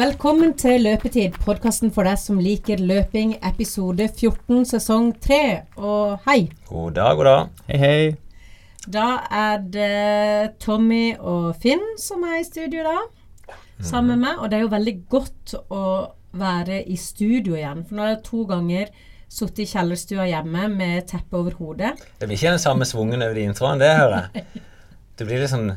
Velkommen til Løpetid, podkasten for deg som liker løping, episode 14, sesong 3. Og hei. God dag, god dag. Hei, hei. Da er det Tommy og Finn som er i studio da, sammen med meg. Og det er jo veldig godt å være i studio igjen, for nå har jeg to ganger sittet i kjellerstua hjemme med teppe over hodet. Det blir ikke den samme svungen over de introene, det hører jeg. Det blir litt sånn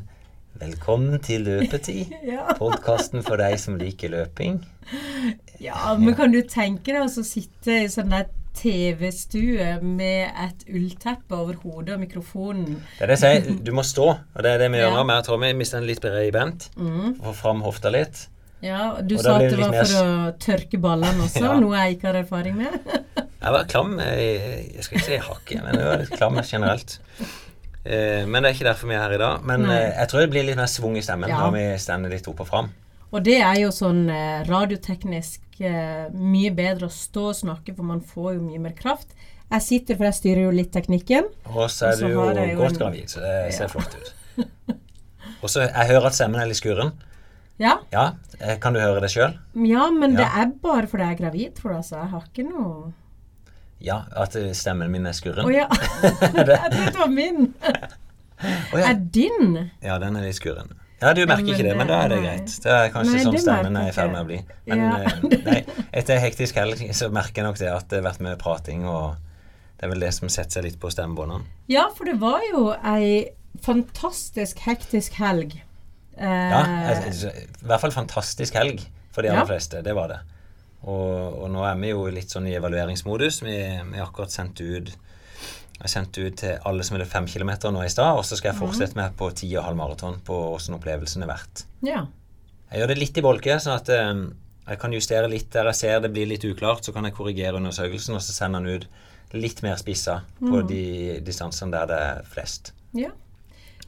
Velkommen til Løpetid. Ja. Podkasten for deg som liker løping. Ja, men kan du tenke deg å sitte i sånn der TV-stue med et ullteppe over hodet og mikrofonen? Det er det jeg sier, du må stå, og det er det vi gjør nå. Vi tror vi mister den litt bred bent. Få fram hofta litt. Ja, du Og sa at det det var for å tørke ballene også, Ja. noe jeg ikke har erfaring med. Jeg var klam Jeg, jeg skal ikke si hakket, men jeg var litt klam generelt. Eh, men det er ikke derfor vi er her i dag. Men eh, jeg tror det blir litt mer svung i stemmen Ja. når vi stender litt opp og fram. Og det er jo sånn eh, radioteknisk eh, mye bedre å stå og snakke, for man får jo mye mer kraft. Jeg sitter, for jeg styrer jo litt teknikken. Og så er du jo jo godt en- gravid, så det ser Ja. flott ut. Og så Jeg hører at stemmen er litt skuren. Ja, Ja, Kan du høre det sjøl? ja men det er bare fordi jeg er gravid, tror jeg. Altså. Jeg har ikke noe Ja, at eh, stemmen min er skurren? Å ja! jeg trodde det var min. oh, ja. Er din? ja, den er litt skurren. Ja, du merker ja, ikke det, men da er det nei. greit. Det er kanskje Nei, sånn stemmen er i ferd med å bli. Men Ja. eh, nei, etter hektisk helg så merker jeg nok det at det har vært mye prating, og det er vel det som setter seg litt på stemmebåndene. Ja, for det var jo ei fantastisk hektisk helg. Eh, Ja, altså, i hvert fall fantastisk helg for de aller fleste. Det var det. Og, og nå er vi jo litt sånn i evalueringsmodus. Vi vi har akkurat sendt ut jeg har sendt ut til alle som ville fem kilometer nå i stad, og så skal jeg fortsette med på ti og halv maraton på åssen opplevelsen er verdt. ja. Jeg gjør det litt i bolke, sånn at um, jeg kan justere litt der jeg ser det blir litt uklart. Så kan jeg korrigere undersøkelsen og så sender den ut litt mer spissa på mm. de distansene der det er flest. Ja.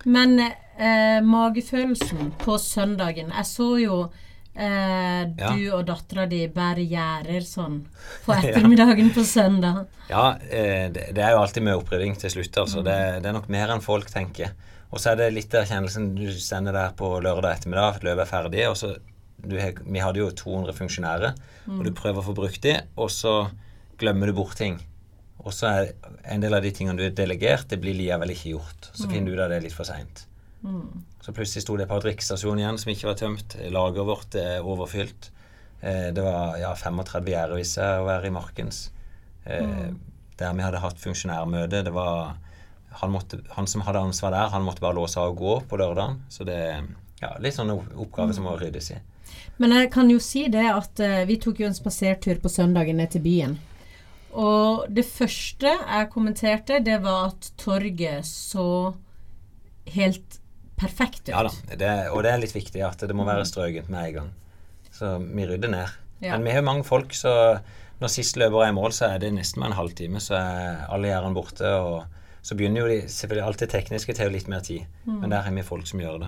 Men eh, magefølelsen på søndagen Jeg så jo eh, du og dattera di bærer gjerder sånn på ettermiddagen på søndag. Ja, eh, det, det er jo alltid mye opprydding til slutt, altså. Mm. Det, det er nok mer enn folk tenker. Og så er det litt erkjennelsen Du sender der på lørdag ettermiddag, løpet er ferdig, og så du, Vi hadde jo 200 funksjonærer, og Mm. du prøver å få brukt de, og så glemmer du bort ting. Og så er en del av de tingene du har delegert, det blir likevel ikke gjort. Så finner du ut av det litt for seint. Mm. Så plutselig sto det på drikkestasjonen igjen som ikke var tømt. Lageret vårt er overfylt. Eh, det var ja, 35 gjerder viste seg å være i Markens. Eh, Der vi hadde hatt funksjonærmøte. Det var han, måtte, han som hadde ansvar der, han måtte bare låse av og gå på lørdagen. Så det er ja, litt sånne oppgaver som må ryddes i. Men jeg kan jo si det at eh, vi tok jo en spasertur på søndagen ned til byen. Og det første jeg kommenterte, det var at torget så helt perfekt ut. Ja da, det, og det er litt viktig at det må være strøkent med en gang. Så vi rydder ned. Ja. Men vi har jo mange folk, så når sist løper er i mål, så er det nesten med en halvtime, så er alle gjerdene borte. og så begynner jo de selvfølgelig alt det tekniske til litt mer tid, men der har vi folk som gjør det.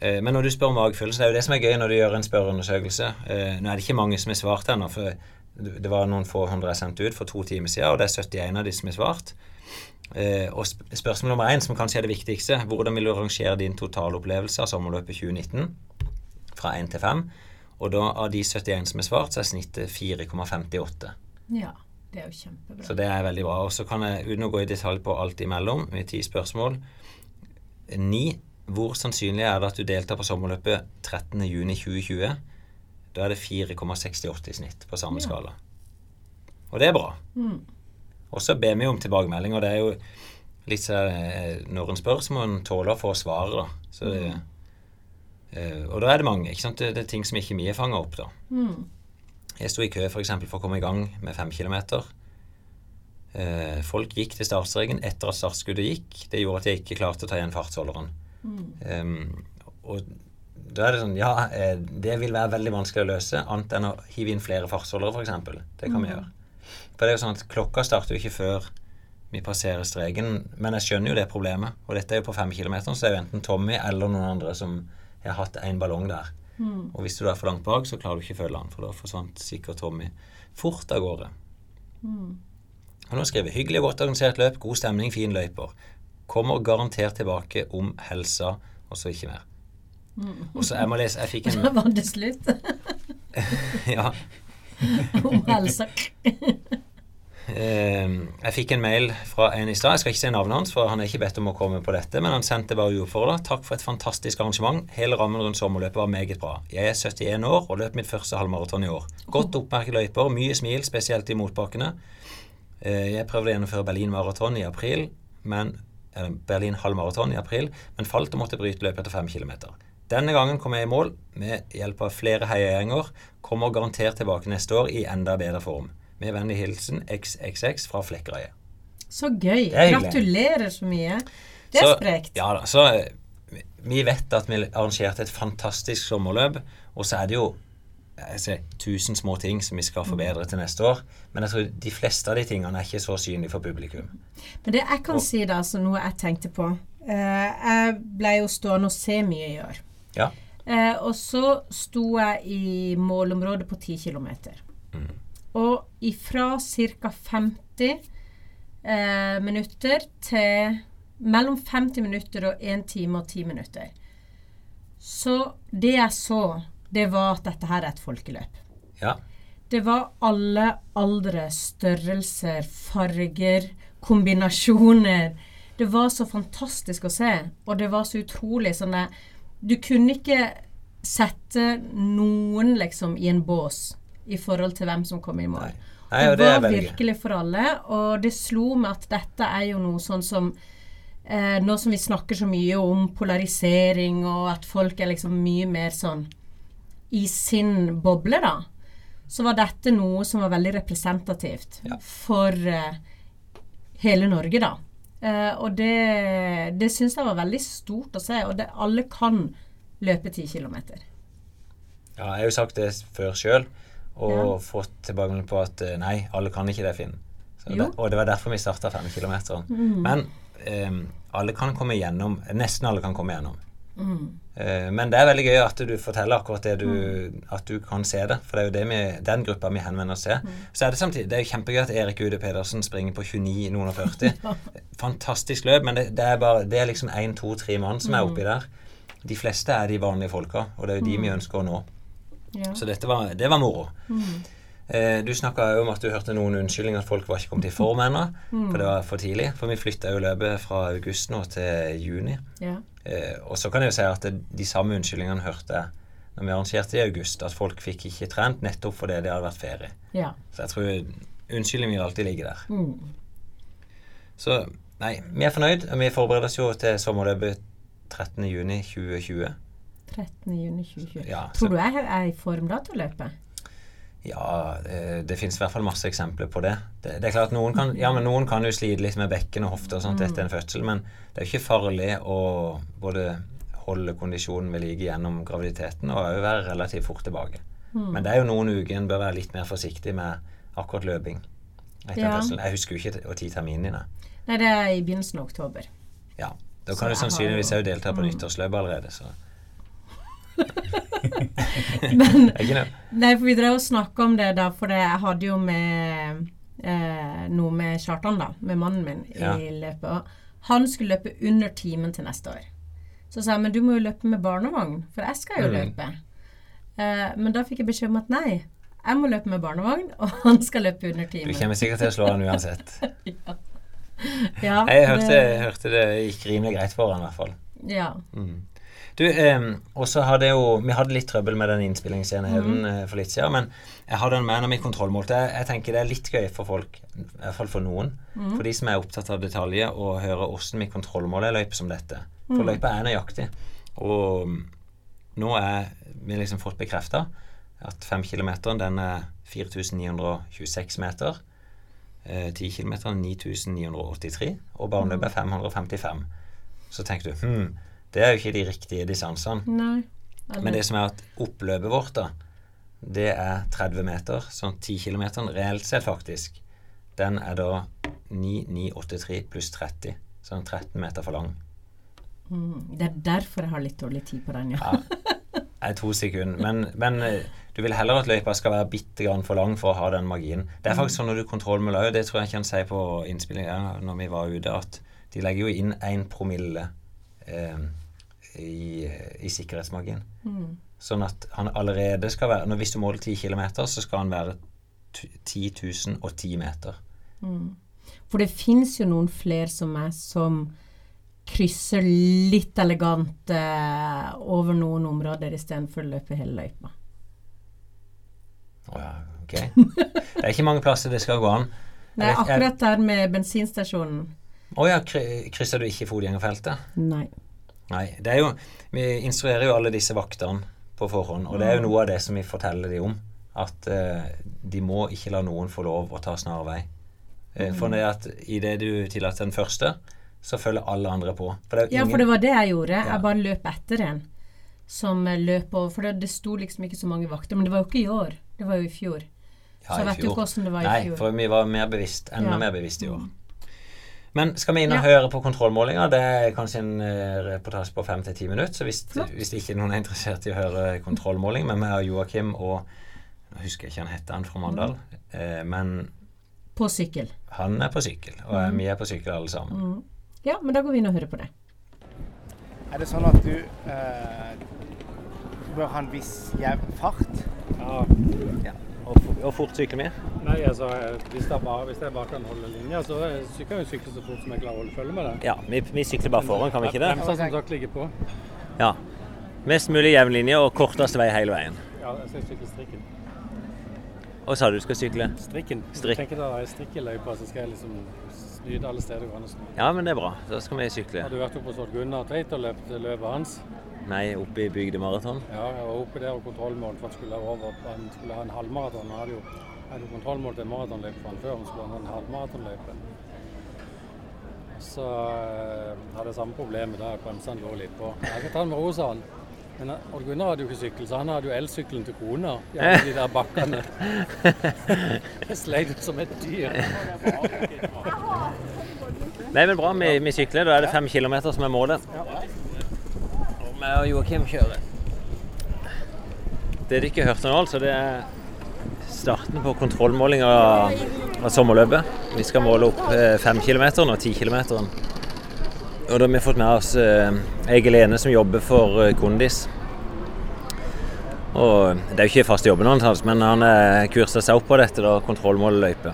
Eh, men når du spør om magefølelse, det er jo det som er gøy når du gjør en spørreundersøkelse. Eh, nå er det ikke mange som har svart ennå, for det det var noen få hundre jeg sendte ut for to timer siden, og det er 71 av de som har svart. Eh, og sp spørsmål nummer én, som kanskje er det viktigste, hvordan vil du rangere din totalopplevelse av sommerløpet 2019 fra 1 til 5? Og da av de 71 som er svart, så er snittet 4,58. Ja, det er jo kjempebra. Så det er veldig bra. Og så kan jeg, uten å gå i detalj på alt imellom, med ti spørsmål Ni. Hvor sannsynlig er det at du deltar på sommerløpet 13.6.2020? Da er det 4,68 i snitt på samme Ja. skala. Og det er bra. Mm. Og så ber vi om tilbakemelding, og det er jo litt sånn eh, Når en spør, så må en tåle å få svaret, da. Så det, uh, og da er det mange. ikke sant? Det, det er ting som ikke vi fanger fanga opp, da. Mm. Jeg sto i kø for, eksempel, for å komme i gang med fem kilometer. Uh, folk gikk til startstreken etter at startskuddet gikk. Det gjorde at jeg ikke klarte å ta igjen fartsholderen. Um, og da er det sånn Ja, det vil være veldig vanskelig å løse, annet enn å hive inn flere fartsholdere, f.eks. Det kan vi gjøre. For det er jo sånn at klokka starter jo ikke før vi passerer streken, men jeg skjønner jo det problemet. Og dette er jo på fem kilometer, så det er jo enten Tommy eller noen andre som har hatt en ballong der. Mm. Og hvis du er for langt bak, så klarer du ikke å følge han, for da forsvant sikkert Tommy fort av gårde. Mm. Og nå skriver hyggelig og godt organisert løp, god stemning, fin løyper. Kommer garantert tilbake om helsa, og så ikke mer. Og så jeg må lese Jeg fikk en Da var det slutt. Ja. Om helsa. Eh, jeg fikk en mail fra en i stad. Jeg skal ikke si navnet hans, for han er ikke bedt om å komme på dette, men han sendte bare uoppfordra. Takk for et fantastisk arrangement. Hele rammen rundt sommerløpet var meget bra. Jeg er 71 år og løp mitt første halvmaraton i år. Godt oppmerket løyper, mye smil, spesielt i motbakkene. Eh, jeg prøvde å gjennomføre Berlin maraton i april, men Berlin halvmaraton i april, men falt og måtte bryte løpet etter fem kilometer. Denne gangen kom jeg i mål med hjelp av flere heiagjenger. Kommer garantert tilbake neste år i enda bedre form. Med vennlig hilsen XXX fra Flekkerøy. Så gøy. Er. Gratulerer så mye. Det er sprekt. Ja da. Så eh, vi vet at vi arrangerte et fantastisk sommerløp, og så er det jo jeg ser, tusen små ting som vi skal forbedre til neste år. Men jeg tror de fleste av de tingene er ikke så synlige for publikum. Men det jeg kan si da, som noe jeg tenkte på uh, Jeg ble jo stående og se mye i år. Ja. Uh, og så sto jeg i målområdet på 10 km. Mm. Og ifra ca. 50 eh, minutter til mellom 50 minutter og 1 time og 10 minutter. Så det jeg så, det var at dette her er et folkeløp. ja. Det var alle aldre, størrelser, farger, kombinasjoner. Det var så fantastisk å se, og det var så utrolig sånn det- Du kunne ikke sette noen liksom i en bås i forhold til hvem som kom i mål. Nei. Nei, det, det var veldig virkelig for alle, og det slo meg at dette er jo noe sånn som eh, Nå som vi snakker så mye om polarisering, og at folk er liksom mye mer sånn i sin boble, da, så var dette noe som var veldig representativt Ja. for eh, hele Norge, da. Eh, og det, det syns jeg var veldig stort å se. Og det, alle kan løpe 10 km. Ja, jeg har jo sagt det før sjøl, og Ja. fått tilbakemelding på at eh, nei, alle kan ikke det, Finn. Det, og det var derfor vi starta 5 km. Mm. Men um, alle kan komme gjennom. Nesten alle kan komme gjennom. Mm. Uh, men det er veldig gøy at du forteller akkurat det du At du kan se det. For det er jo det vi, den gruppa vi henvender oss til. Så er det samtidig Det er jo kjempegøy at Erik Ude Pedersen springer på 29 noen og 40. Fantastisk løp, men det, det er bare Det er liksom én, to, tre mann som er oppi der. De fleste er de vanlige folka, og det er jo de vi ønsker å nå. Ja. Så dette var, det var moro. Eh, du snakka om at du hørte noen unnskyldninger at folk var ikke kommet i form ennå. For det var for tidlig. For vi flytta jo løpet fra august nå til juni. Ja. Eh, og så kan jeg jo si at det, de samme unnskyldningene hørte jeg når vi arrangerte i august. At folk fikk ikke trent nettopp fordi det hadde vært ferie. ja. Så jeg tror unnskyldningen vil alltid ligge der. Mm. Så nei, vi er fornøyd. Og vi forbereder oss jo til sommerløpet 13.6.2020. 13. juni 2020. Ja, Tror du jeg er i form da til å løpe? Ja, det, det finnes i hvert fall masse eksempler på det. det. Det er klart noen kan, ja, men noen kan jo slite litt med bekken og hofter og sånt etter en fødsel, men det er jo ikke farlig å både holde kondisjonen ved like gjennom graviditeten og òg være relativt fort tilbake. Men det er jo noen uker en bør være litt mer forsiktig med akkurat løping. Etter en fødsel. Jeg husker jo ikke å terminen terminene. er. Nei, det er i begynnelsen av oktober. Ja. Da Så kan du jeg har sannsynligvis òg delta på nyttårsløpet allerede, så Men. Nei, for vi drev og snakka om det da, for det, jeg hadde jo med eh, noe med Kjartan, da, med mannen min, Ja. i løpet. Han skulle løpe under timen til neste år. Så sa jeg men du må jo løpe med barnevogn, for jeg skal jo Mm. løpe. Eh, men da fikk jeg beskjed om at nei, jeg må løpe med barnevogn, og han skal løpe under timen. Du kommer sikkert til å slå han uansett. Ja, Jeg hørte, det- hørte det gikk rimelig greit for han i hvert fall. Ja. Du, eh, også hadde jo Vi hadde litt trøbbel med den innspillingsenheten mm. for litt siden, men jeg hadde den med når vi kontrollmålte. Jeg, jeg tenker det er litt gøy for folk, i hvert fall for noen, for de som er opptatt av detaljer, å høre åssen vi kontrollmåler en løype som dette. For løypa er nøyaktig. Og mm, nå er vi liksom fått bekrefta at 5 km den er 4926 meter. Eh, 10 km 9983, og barneløpet er 555. Så tenker du hm, det er jo ikke de riktige distansene. Nei. Men det som er at oppløpet vårt, da, det er 30 meter. Sånn 10 km reelt sett, faktisk. Den er da 9983 pluss 30. Sånn 13 meter for lang. Mm, det er derfor jeg har litt dårlig tid på den, ja. Ja, er to sekunder. Men, men eh, du vil heller at løypa skal være bitte grann for lang for å ha den magien. Det er faktisk sånn når du kontrollmåler òg, det tror jeg ikke han sier på innspillinga når vi var ute, at de legger jo inn én promille eh, i, i sikkerhetsmargin. Mm. Sånn at han allerede skal være når Hvis du måler 10 km, så skal han være t- 10 010 meter. Mm. For det fins jo noen flere som meg som krysser litt elegant eh, over noen områder istedenfor å løpe hele løypa. Å ja, ok. Det er ikke mange plasser det skal gå an. Nei, akkurat der med bensinstasjonen Å ja, krysser du ikke fotgjengerfeltet? Nei. Nei. Det er jo Vi instruerer jo alle disse vaktene på forhånd, og det er jo noe av det som vi forteller dem om. At eh, de må ikke la noen få lov å ta snarvei. Eh, for det at idet du tillater den første, så følger alle andre på. For Ja, for det var det jeg gjorde. Ja. Jeg bare løp etter en som eh, løp over. For det, det sto liksom ikke så mange vakter. Men det var jo ikke i år. Det var jo i fjor. Ja, så vet du hvordan det var i Nei, fjor. for vi var mer bevisst, enda Ja. mer bevisst i år. Men skal vi inn og Ja. høre på kontrollmålinga? Det er kanskje en eh, reportasje på fem til ti minutter. Så hvis, hvis ikke noen er interessert i å høre kontrollmåling Men vi har Joakim og Nå husker jeg ikke han heter han fra Mandal, eh, men På sykkel. han er på sykkel, og Mm. vi er på sykkel alle sammen. Ja, men da går vi inn og hører på det. Er det sånn at du eh, bør ha en viss jevn fart? Ja, Ja. Og, og fort sykler vi? nei, altså, hvis, jeg bare, hvis jeg bare kan holde linja, så eh, kan jeg sykle så fort som jeg klarer å holde følge med det. Ja, vi, vi sykler bare foran, kan vi ikke det? Bremsa som sagt ligger på. Ja. Mest mulig jevn linje og korteste vei hele veien. Ja, jeg skal sykle strikken. Og sa du du skal sykle? Strikken. Strikk. Jeg tenker da er strikk så skal jeg liksom snyte alle steder det går an å snu. Ja, men det er bra. Da skal vi sykle. Har du vært oppe hos Odd Gunnar Tveit og løpt løpet hans? Nei, oppe i bygdemaraton. Ja, jeg var oppe der og kontrollmål for han skulle, over, han skulle ha en halvmaraton. Han hadde jo, hadde jo kontrollmål til en maratonløype for han før, han skulle ha en halvmaratonløype. Så øh, hadde jeg samme problemet da bremsene lå litt på. Jeg kan ta den med ro, sa han. Men eh, Odd Gunnar hadde jo ikke sykkel, så han hadde jo elsykkelen til kona i alle de der bakkene. Jeg sleit som et dyr. Nei, men bra. Vi, vi sykler. Da er det fem kilometer som er målet. Og vi og Joakim kjører. Det dere hørte nå, altså, det er starten på kontrollmåling av, sommerløpet. Vi skal måle opp eh, fem kilometer og ti kilometer. Og da har vi fått med oss eh, Egil Ene som jobber for eh, Kondis. Og det er jo ikke fast jobben hans, men han har kurser seg opp på dette, da, kontrollmålløype.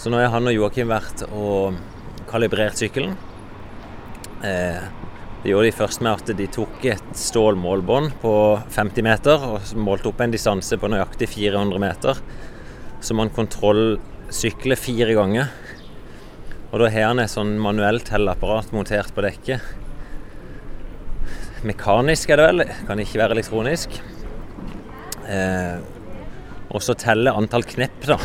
Så nå har han og Joakim vært og kalibrert sykkelen. Eh, det gjorde de først med at de tok et stålmålbånd på 50 meter og målte opp en distanse på nøyaktig 400 meter. Så man kontrollsykler fire ganger. Og da har han et sånn manuelt telleapparat montert på dekket. Mekanisk er det vel, kan ikke være elektronisk. Eh, og så teller antall knepp, da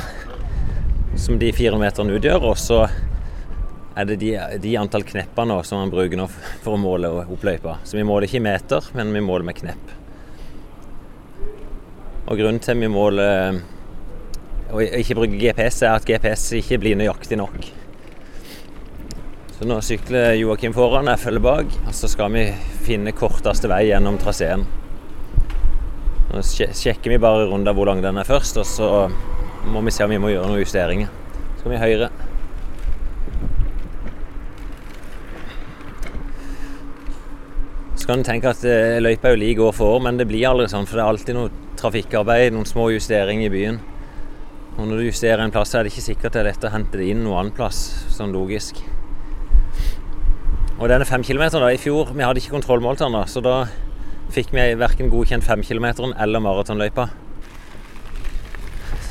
som de 400 meterne utgjør, og så er det de, de antall knepper nå som man bruker nå for å måle opp løypa. Så vi måler ikke i meter, men vi måler med knepp. Og grunnen til vi måler og ikke bruker GPS, er at GPS ikke blir nøyaktig nok. Så nå sykler Joakim foran, jeg følger bak, og så skal vi finne korteste vei gjennom traseen. Nå sjekker vi bare runder hvor lang den er først, og så må vi se om vi må gjøre noen justeringer. Så skal vi høyre. Så kan du tenke at eh, løypa er jo lik år for år, men det blir aldri sånn, for det er alltid noe trafikkarbeid, noen små justeringer i byen. Og når du justerer en plass, er det ikke sikkert det er lett å hente det inn noen annen plass, sånn logisk. Og denne fem kilometeren da, i fjor, vi hadde ikke kontrollmål til den da, så da fikk vi verken godkjent femkilometeren eller maratonløypa.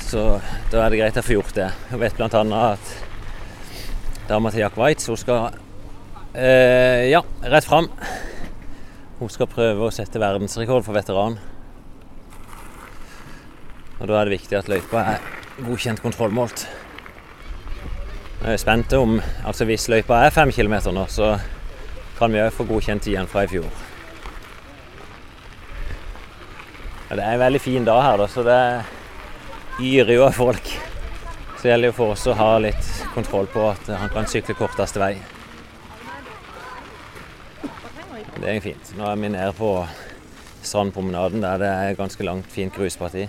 Så da er det greit å få gjort det. Jeg vet annet at dama til Jack Waitz, hun skal eh, Ja, rett fram. Hun skal prøve å sette verdensrekord for veteran. Og da er det viktig at løypa er godkjent kontrollmålt. Jeg er spent om Altså hvis løypa er fem kilometer nå, så kan vi òg få godkjent tiden fra i fjor. Ja, det er en veldig fin dag her, da, så det yrer jo av folk. Så det gjelder jo for oss å ha litt kontroll på at han kan sykle korteste vei. Det er fint. Nå er vi nede på strandpromenaden der det er ganske langt, fint grusparti.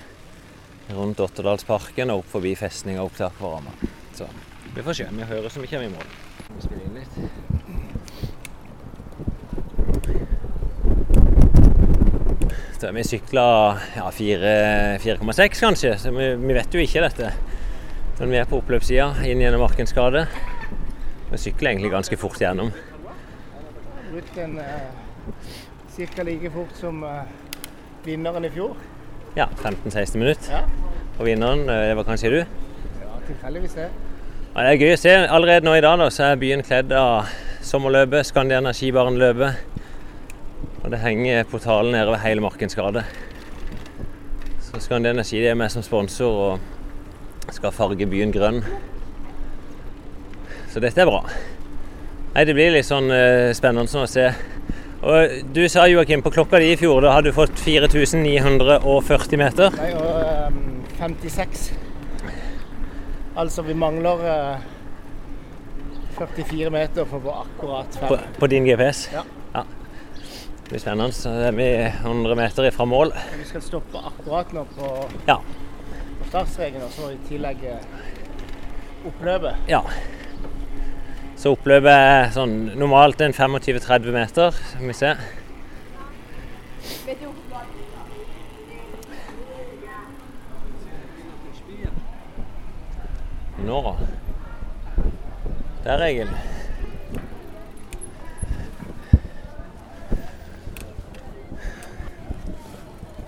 Rundt Otterdalsparken og opp forbi festninga opp til Akvarama. Så vi får se. Vi hører som vi kommer i mål. Vi spiller inn litt. Vi sykla ja, 4 4,6 kanskje, så vi, vi vet jo ikke dette. Men vi er på oppløpssida inn gjennom Markensgade. Vi sykler egentlig ganske fort gjennom. Brukt den eh, ca. like fort som eh, vinneren i fjor. Ja, 15-16 minutter. Ja. Og vinneren, eh, det var kanskje du? ja, tilfeldigvis det. Ja, det er gøy å se. Allerede nå i dag da, så er byen kledd av sommerløpet, Skandiana skibarenløpet. Og det henger portalen nede ved hele Markens gate. Så Skandiana ski er med som sponsor og skal farge byen grønn. Så dette er bra. Nei, Det blir litt sånn uh, spennende å se. Og Du sa Joakim, på klokka di i fjor da hadde du fått 4940 meter. Nei, og um, 56. Altså, vi mangler uh, 44 meter for å få akkurat På, fem. på din GPS? Ja. Det blir spennende. Så er vi 100 meter ifra mål. Vi skal stoppe akkurat nå på, Ja. på startstreken, og så i tillegg eh, oppløpet. ja. Så oppløpet er sånn normalt en 25-30 meter. Skal vi se. Nå Der, Egil.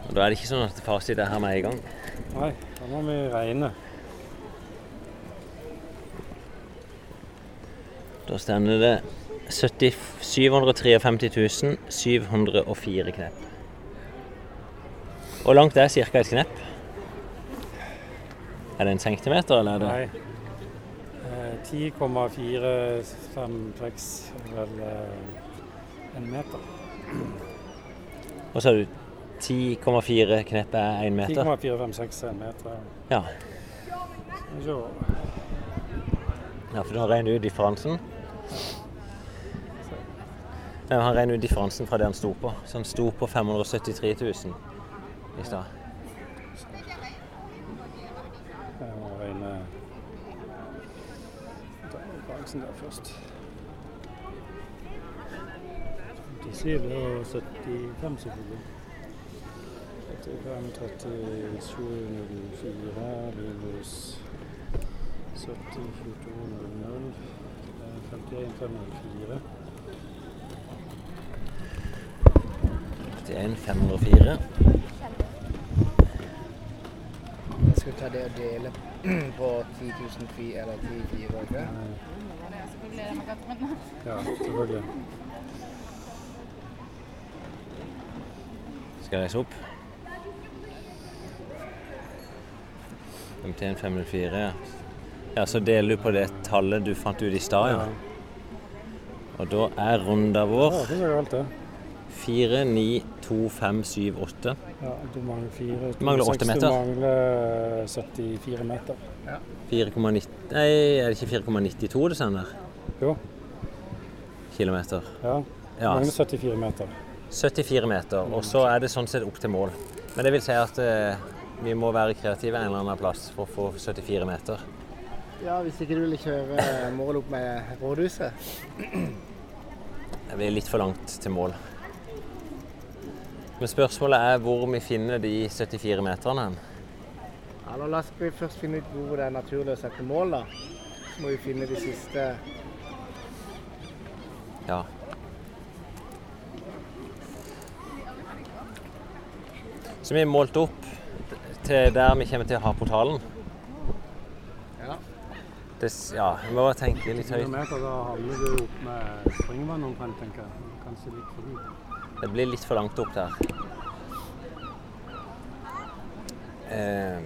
Og Da er det ikke sånn at fasit er her med en gang. Nei, da må vi regne. Da stender det 70 753 704 knep. Hvor langt er ca. et knep? Er det en centimeter, eller er det Nei. Eh, 10,456 er vel eh, en meter. Hva sa du? 10,4 knep er én meter? 10,456 er en meter. Ja. Ja, for du har regnet ut differansen? Han regner ut differansen fra det han sto på. Så han sto på 573 000 i stad. Der først. 57 det var 75 selvfølgelig. 35, 37, 04 minus 70, 22, 00. eh, 51, 504. 81 504. Jeg skal ta det og dele på 10 000 fi, eller 10 4, ikke? Ja, selvfølgelig. Skal jeg reise opp? 51 504, ja. Ja, Så deler du på det tallet du fant ut i stad, ja. Og da er runda Ja, vår det. 4, 9, 2, 5, 7, 8. Ja, du mangler fire. Du mangler åtte seks, meter. Du mangler 74 meter. 4,90 Nei, er det ikke 4,92 det sender? Jo. Kilometer. Ja, Du mangler 74 meter. 74 meter. Og så er det sånn sett opp til mål. Men det vil si at eh, vi må være kreative en eller annen plass for å få 74 meter. Ja, hvis ikke du vil kjøre mål opp med rådhuset. Det blir litt for langt til mål. Men spørsmålet er hvor vi finner de 74 meterne. Ja, la oss først finne ut hvor det er naturlig å sette mål, da. Så må vi finne de siste Ja. Så vi målte opp til der vi kommer til å ha portalen. Ja. Det, ja, vi må bare tenke litt høyt. meter, da havner du opp med springvann omtrent, tenker jeg. Kanskje litt forbi. Det blir litt for langt opp der. Eh,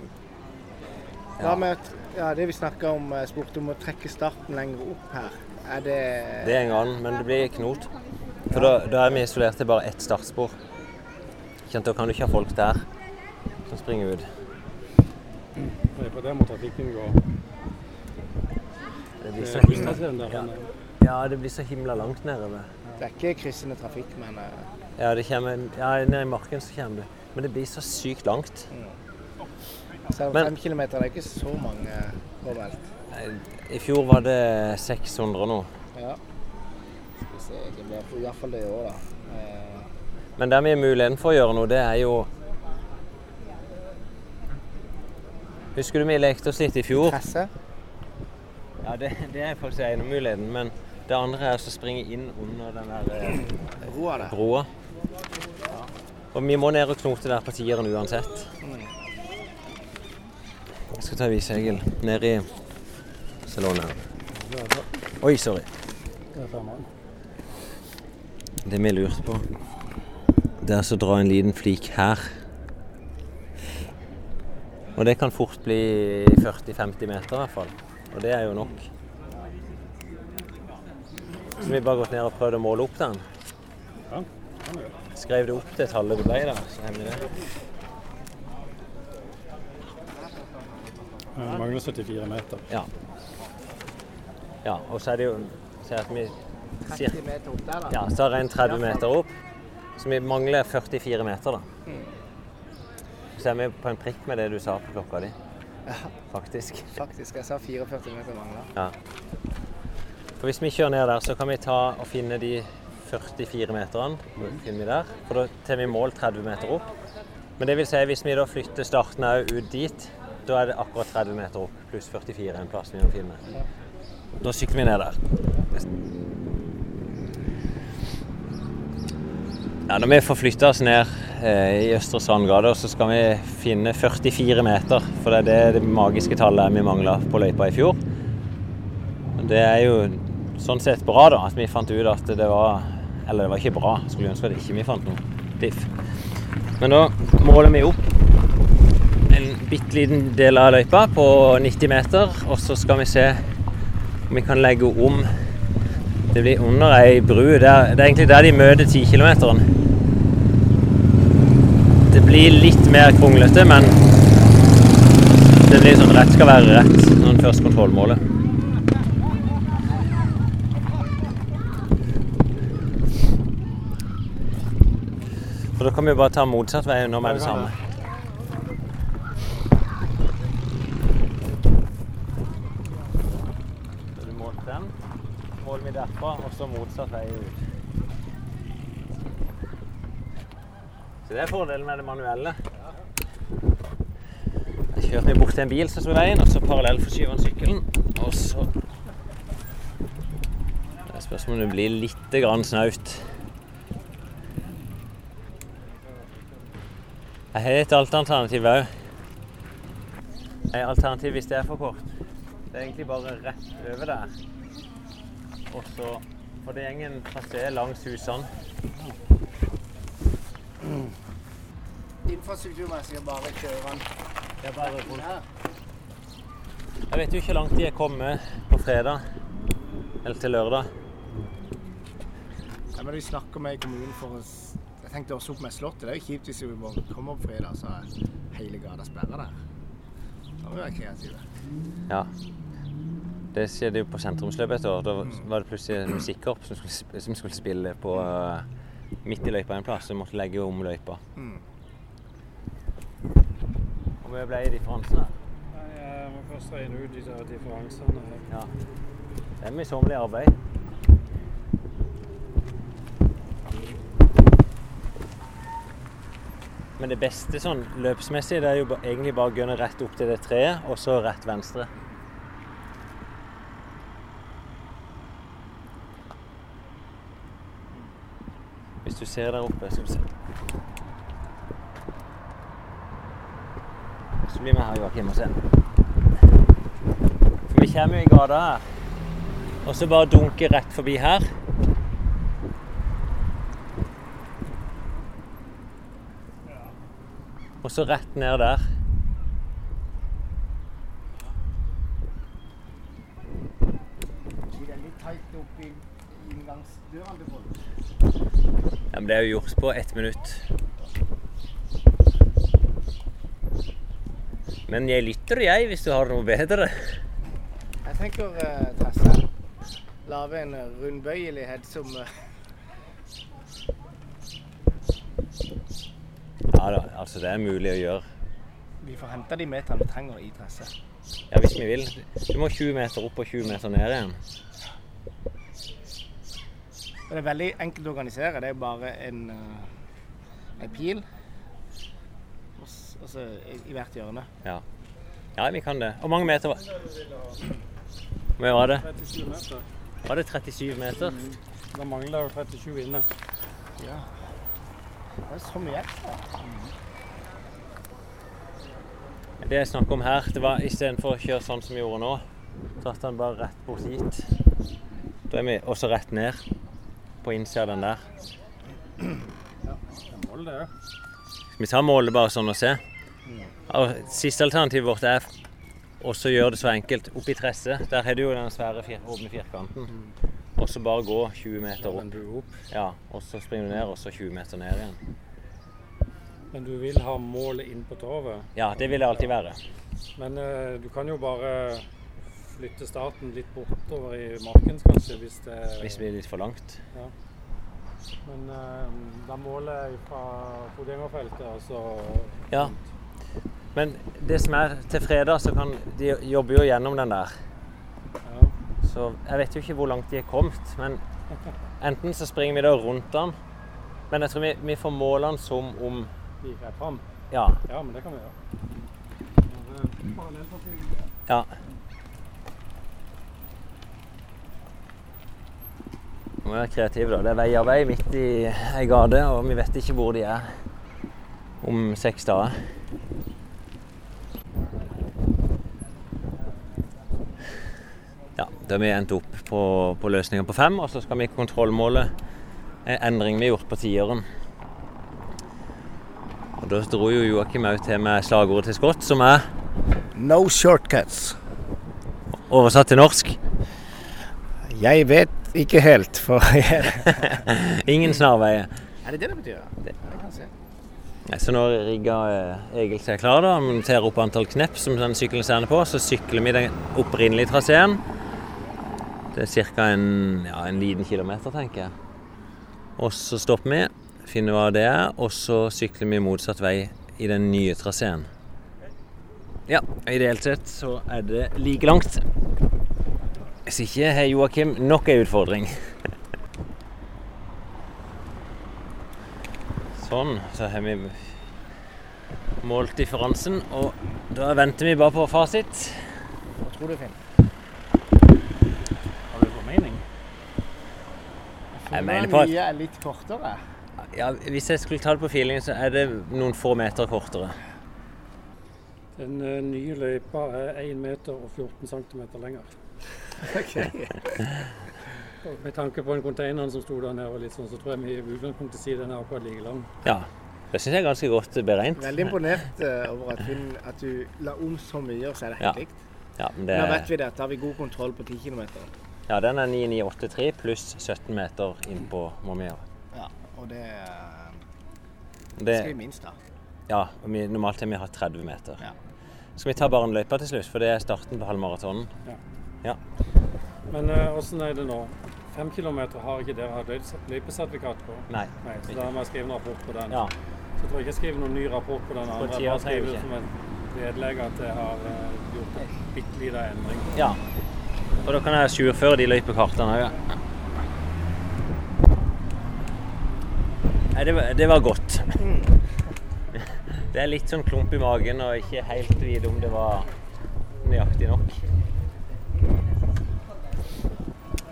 Ja, med, ja, det vi snakka om, eh, spurte om å trekke starten lenger opp her. Er det det er en gang, men det blir knot. For da, da er vi isolert til bare ett startspor. Da kan du ikke ha folk der som springer ut. Det er på der må trafikken gå. Det blir så Eh, himla, ja. ja, det blir så himla langt nedover. Det er ikke kryssende trafikk, men eh, Ja, det kommer, ja, ned i marken så kommer det. Men det blir så sykt langt. selv om fem kilometer det er ikke så mange eh, påmeldt. Nei, I fjor var det 600 nå. Ja. Skal vi se, det blir iallfall det i år, da. Eh, Men der vi har muligheten for å gjøre noe, det er jo Husker du vi lekte oss litt i fjor? Tresse. Ja, det, det er faktisk ene muligheten. Men det andre er å springe inn under den der eh, Roa der. broa. Og vi må ned og knote der på tieren uansett. Jeg skal ta visegel ned i salonen. Oi, sorry. Det vi lurte på, det er så dra en liten flik her. Og det kan fort bli 40-50 meter i hvert fall. Og det er jo nok. Så vi bare gått ned og prøvd å måle opp den. Skrev det opp til tallet det ble, da. Så hender det. Det mangler 74 meter. Ja. ja. Og så er det jo så at vi 30 meter opp der, da. Ja, så er det en 30 meter opp. Så vi mangler 44 meter, da. Så er vi på en prikk med det du sa på klokka di. Faktisk. Faktisk. Jeg sa 44 meter mangler. Ja. For hvis vi kjører ned der, så kan vi ta og finne de 44 meterne. Finner vi der. For da tar vi mål 30 meter opp. Men det vil si, hvis vi da flytter starten òg ut dit, da er det akkurat 30 meter opp, pluss 44 en plass vi må finne. Da sykler vi ned der. Ja, når vi får flytta oss ned i Østre Og så skal vi finne 44 meter. For det er det, det magiske tallet vi mangla på løypa i fjor. Det er jo sånn sett bra da, at vi fant ut at det var Eller det var ikke bra, skulle ønske at ikke vi fant noe diff. Men da måler vi opp en bitte liten del av løypa på 90 meter, og så skal vi se om vi kan legge om Det blir under ei bru. Det er, det er egentlig der de møter 10 km. Det blir litt mer kronglete, men det blir sånn rett skal være rett når en først kontrollmåler. For da kan vi bare ta motsatt vei nå med det samme. Så du målte den, måler vi derfra, og så motsatt vei ut. Så det er fordelen med det manuelle. Jeg kjørte meg bort til en bil som sto i veien, og så parallellforskyver han sykkelen. Og så Det er spørsmål om det blir litt grann snaut. Jeg har et alternativ òg. Et alternativ hvis det er for kort. Det er egentlig bare rett over der. Og så For det går en trasé langs husene. Infrastrukturmessig bare kjøre den Det er bare her. Jeg vet jo ikke hvor langt de er kommet på fredag. Eller til lørdag. Ja, men vi snakker med kommunen for å Jeg tenkte også opp med Slottet. Det er jo kjipt hvis vi bare kommer på fredag, så er hele gata sperra der. Da må vi være kreative. Ja. Det skjedde jo på sentrumsløpet et år. Da var det plutselig et musikkorps som skulle, som skulle spille på eh, midt i løypa en plass, så måtte legge om løypa. Mm. Og mye ble i differansen. Jeg må først regne ut de der differansene. Ja. Det er møysommelig arbeid. Men det beste sånn løpsmessig det er jo egentlig bare å gønne rett opp til det treet, og så rett venstre. Hvis du ser der oppe, skal vi se. Så blir vi her, Joakim, og se. For vi kommer jo i gata her. Og så bare dunke rett forbi her. Og så rett ned der. Er. Ja, men det er jo gjort på ett minutt. Men jeg lytter, jeg, hvis du har noe bedre. Jeg tenker uh, Tresse. Lage en eh, rundbøyelighet som uh... Ja da, altså det er mulig å gjøre. vi får hente de meterne vi trenger i Tresse. Ja, hvis vi vil. Du må 20 meter opp og 20 meter ned igjen. Det er veldig enkelt å organisere. Det er bare en, en pil. Og s- og så i, i hvert hjørne. Ja. ja, vi kan det. Hvor mange meter var Hvor mye var det? 37 meter. Var det 37 meter? Da mangler jo 37 inne. Ja. Det er så mye ekstra. Det jeg snakker om her, det var istedenfor å kjøre sånn som vi gjorde nå, så satte han bare rett bort hit. Da er vi også rett ned på innsida av den der. Det mål det. Skal vi ta målet bare sånn og se? Siste alternativet vårt er også gjøre det så enkelt oppi tresset. Der har du jo den svære åpne firkanten. Og så bare gå 20 meter opp. Ja, og så springer du ned, og så 20 meter ned igjen. Men du vil ha målet inn på torvet. Ja, det vil det alltid være. Men uh, du kan jo bare flytte starten litt bortover i marken, kanskje, hvis det Hvis det blir litt for langt. Ja. Men uh, da måler jeg fra fotgjengerfeltet, altså så Ja. Men det som er til fredag, så kan de jobber jo gjennom den der. ja. Så jeg vet jo ikke hvor langt de er kommet. Men enten så springer vi da rundt den. Men jeg tror vi, vi får måle den som om gikk er fram. Ja. Ja, men det kan vi gjøre. Ja. Må være kreative, da. Det er veiarbeid midt i ei gate, og vi vet ikke hvor de er om seks dager. Ja, da har vi endt opp på, på løsninga på fem, og så skal vi kontrollmåle en endring vi har gjort på tieren. Og Da dro jo Joakim òg til med slagordet til Scott, som er No shortcuts. oversatt til norsk Jeg vet ikke helt, for Ingen snarveier. Er det det det betyr? Det, det kan jeg se. Så nå rigger eh, Egil seg klar. da, monterer opp antall knepp som den sykkelen ser på. Så sykler vi den opprinnelige traseen. Det er ca. En, ja, en liten kilometer, tenker jeg. Og så stopper vi, finner hva det er, og så sykler vi motsatt vei i den nye traseen. Ja, ideelt sett så er det like langt. Hvis ikke har Joakim nok en utfordring. Sånn, så har vi målt differansen, og da venter vi bare på fasit. Hva tror du, Finn? Har du formening? Jeg mener på at- nye er litt kortere. Ja, Hvis jeg skulle ta det på feeling, så er det noen få meter kortere. Den eh, nye løypa er 1 meter og 14 cm lenger. Og med tanke på den containeren som sto der nede, og litt sånn, så tror jeg vi i utgangspunktet sier den er akkurat like lang. Ja, det syns jeg er ganske godt beregnet. Veldig imponert eh, over at, hun, at du la om så mye, og så er det helt Ja. likt. Ja, men det, Nå vet vi det, at da har vi god kontroll på 10 km. ja, den er 9983 pluss 17 meter innpå på vi. Ja, og det, eh, Det, skal vi minst ha. ja, og vi, normalt har vi hatt 30 meter. Ja. Skal vi ta Barneløypa til slutt, for det er starten på halvmaratonen? Ja. ja. Men åssen er det nå? Fem km har ikke dere hatt løype- løypesertifikat på? Nei. Nei, så da må jeg skrive en rapport på den. Ja, Så jeg tror ikke jeg skriver noen ny rapport på den andre. Jeg bare skriver ikke. som et vedlegg at jeg har uh, gjort en bitte liten endring. ja. Og da kan jeg surføre de løypekartene òg. Ja. Nei, det var, det var godt. Det er litt sånn klump i magen og ikke helt vite om det var nøyaktig nok.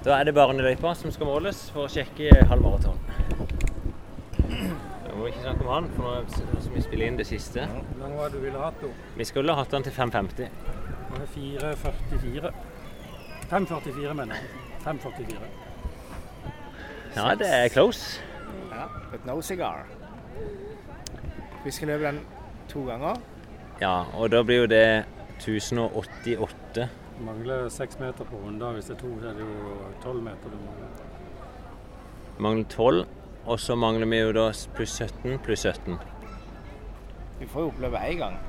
Da er det barneløypa som skal måles for å sjekke halvmaraton. Da må vi ikke snakke om han, for nå skal vi spille inn det siste. Hvor lang var det du ville hatt da? Vi skulle hatt han til 5,50. Nå er 4,44. 5,44 mener jeg. 5,44. Ja, det er close. Ja, but no cigar. Vi skal løpe den to ganger. Ja, og da blir jo det 1088. Mangler seks meter på runder. Hvis det er to, så er det jo tolv meter du mangler. Mangler 12. Og så mangler vi jo da pluss 17 pluss 17. Vi får jo oppleve én gang.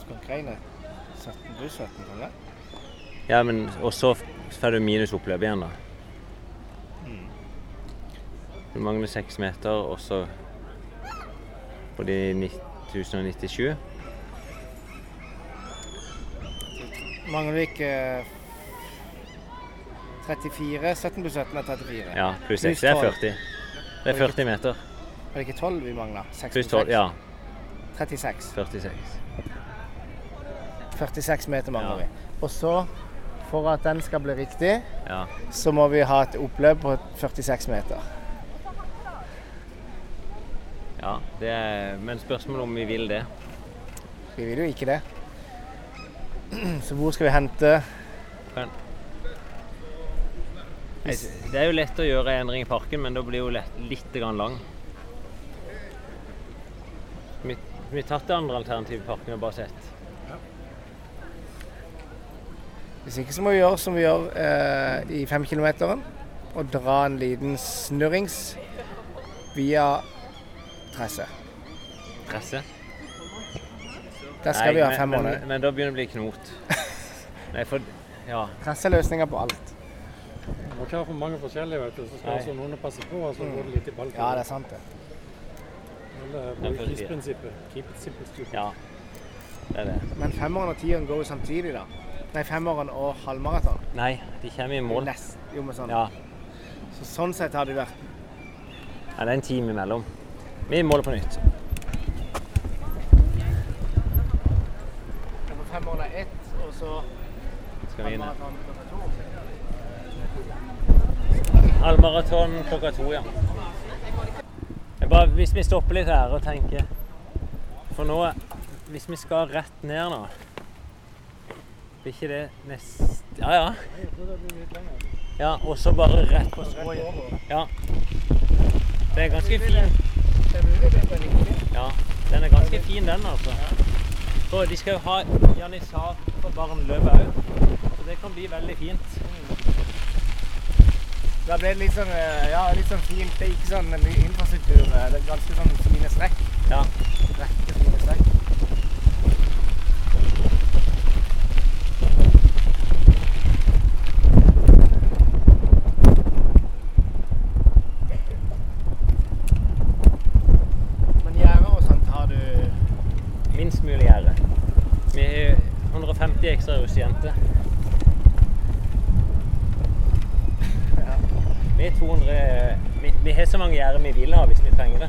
Skogreiene 17 pluss 17, kan det? Ja, men og så får du minus oppløp igjen, da. Du mangler 6 meter, og så på de 1097. Mangler vi ikke eh, 34? 17 pluss 17 er 34. Ja, pluss Pluss 6 det er 40. Det er 40 meter. Er det ikke 12 vi mangler? 6 Pluss 12, ja. 36. 46. 46 meter mangler Ja. vi. Og så, for at den skal bli riktig, Ja. så må vi ha et oppløp på 46 meter. ja det er, men spørsmålet om vi vil det. Vi vil jo ikke det. Så hvor skal vi hente det er jo lett å gjøre en endring i parken, men da blir jo lett, litt grann lang. Vi, vi tatt det andre alternativet i parken og bare sett. Hvis ikke så må vi gjøre som vi gjør eh, i femkilometeren. Og dra en liten snurrings via Tresse. Presse. Der skal Nei, vi ha men- måneder. Men, men da begynner det å bli knot. Nei, for Ja. Tresse er på alt. Du må ikke ha for mange forskjellige, vet du. Så skal altså noen passe på, og så går det litt i balken. Ja, det er sant det. Eller KISS-prinsippet. Keep it simple, stupid. ja. Det er det. Men femmeren og tieren går jo samtidig, da. Nei, femmeren og halvmaraton. Nei, de kommer i mål. Nest, jo, med sånn. Ja. Så sånn sett har det vært ja. Det er en time imellom. Vi måler på nytt. For femmeren er ett, og så Skal vi inn halvmaraton klokka to. Ja. Bare, hvis vi stopper litt her og tenker For nå Hvis vi skal rett ned nå Blir ikke det nest... Ja, ja. Ja, og så bare rett på strået. Ja. Det er ganske fin. Ja, den er ganske fin, den, altså. Og de skal jo ha janissar for barneløpet òg, så det kan bli veldig fint. Da ble det litt sånn, eh, ja, litt sånn fint. Det er ikke sånn infrastruktur. eh, Det er ganske sånn fine strekk. Ja. Rekke fine strekk. Men gjerder og sånt har du Minst mulig gjerde. Vi har 150 ekstra russejenter. Vi er 200 vi, vi har så mange gjerder vi vil ha hvis vi trenger det.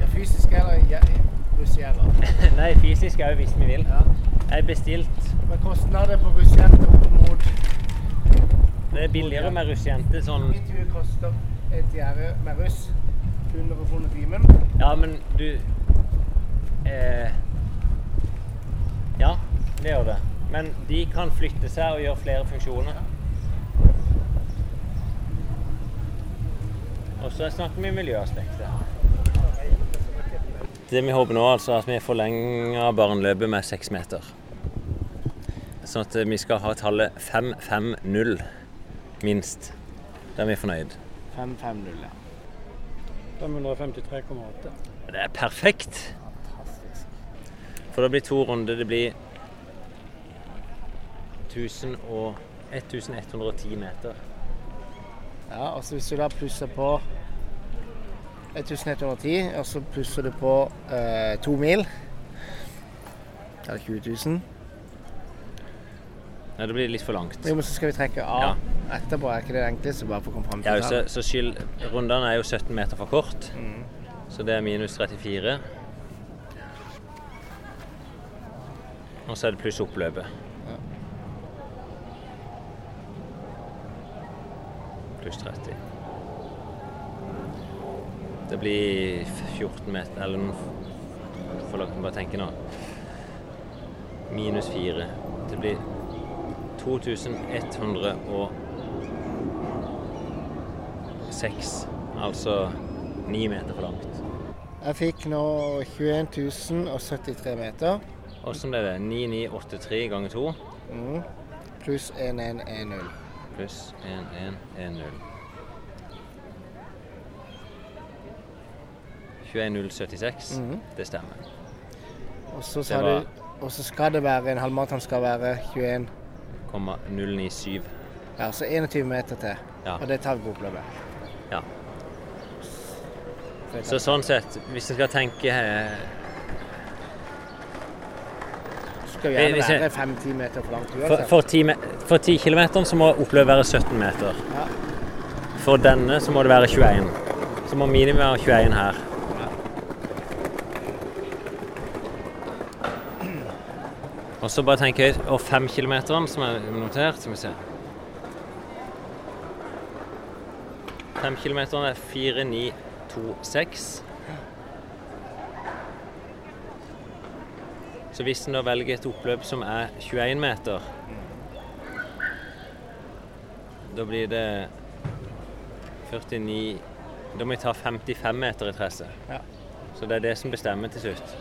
ja, fysisk eller russegjerder. Nei, fysisk òg hvis vi vil. Ja. Jeg har bestilt Men kostnader på russejenter opp mot Det russejenter sånn Mitt hue koster et gjerde med russ 100 kroner timen. Ja, men du eh, Ja, det gjør det. Men de kan flytte seg og gjøre flere funksjoner. Og så snakker vi miljøaspektet. Det vi håper nå, altså, at vi forlenger barneløpet med seks meter. Sånn at vi skal ha tallet 550 minst. Da er vi fornøyd. 550, ja. 553,8. Det er perfekt. For det blir to runder. Det blir 1000 og 1110 meter. Ja, og så hvis du da plusser på 1110, og så plusser du på eh, to mil Da er det 20 000. Nei, det blir litt for langt. Jo, men så skal vi trekke av etterpå. Er ikke det enkleste? Bare for å komme fram Ja, så, så skyld, rundene er jo 17 meter for kort, Mm. så det er minus 34. Og så er det pluss oppløpet. Pluss 30. Det blir 14 meter, eller la meg bare tenke nå. Minus 4. Det blir 2106. Altså 9 meter for langt. Jeg fikk nå 21 073 meter. Åssen ble det? 9983 ganger 2 Mm. Pluss 1110. pluss 1110. 21076. Mhm. Det stemmer. Og så sa var- du Og så skal det være en halvmaraton skal være 21 097. Ja, så 21 meter til. Ja. Og det tar vi på oppløpet. For Så sånn sett, hvis en skal tenke eh, skal gjerne være 5-10 meter for langt uansett. for, 10, kilometer for 10 km så må oppløpet være 17 meter. Ja. For denne så må det være 21. Så må minimum være 21 her. Og så bare tenker jeg Og femkilometeren som er notert, skal vi se. Femkilometeren er 4926. Så hvis en da velger et oppløp som er 21 meter, da blir det 49 Da må jeg ta 55 meter i tresset. Ja. Så det er det som bestemmer til slutt.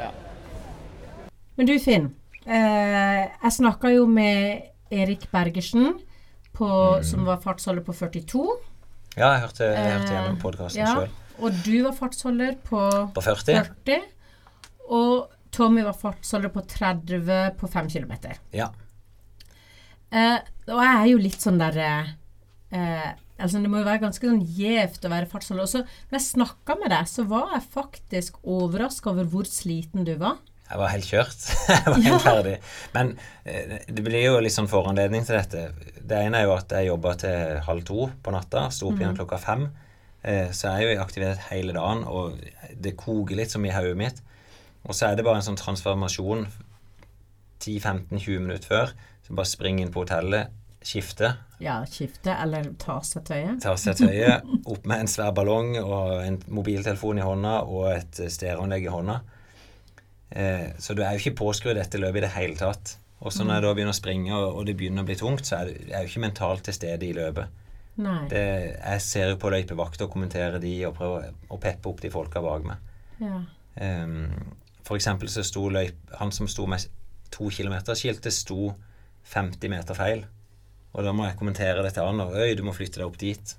Men du Finn, eh, jeg snakka jo med Erik Bergersen, på, som var fartsholder på 42. Ja, jeg hørte, jeg hørte gjennom Eh, podkasten ja. sjøl. Og du var fartsholder på På 40? 40. Og Tommy var fartsholder på 30 på 5 km. Ja. Eh, og jeg er jo litt sånn der eh, altså Det må jo være ganske sånn gjevt å være fartsholder. Og så når jeg snakka med deg, så var jeg faktisk overraska over hvor sliten du var. Jeg var helt kjørt. jeg var helt ferdig. Men eh, det blir jo litt sånn foranledning til dette. Det ene er jo at jeg jobba til halv to på natta. Sto opp igjen klokka fem. Eh, Så jeg er jo i aktivitet hele dagen, og det koker litt som i hodet mitt. Og så er det bare en sånn transformasjon 10-15-20 minutter før. Så bare spring inn på hotellet, skifte, Ja, skifte eller tar seg tøyet. Tar seg tøyet, opp med en svær ballong og en mobiltelefon i hånda og et eh, stereoanlegg i hånda. Eh, så du er jo ikke påskrudd dette løpet i det hele tatt. Og så når jeg da begynner å springe, og, det begynner å bli tungt, så er jeg jo ikke mentalt til stede i løpet. Nei. Det, jeg ser jo på løypevakter og kommenterer de og prøver å peppe opp de folka bak meg. Ja. Um, for eksempel så sto løyp, han som sto med to kilometer skiltet, sto 50 meter feil. Og da må jeg kommentere det til han, og øy, du må flytte deg opp dit.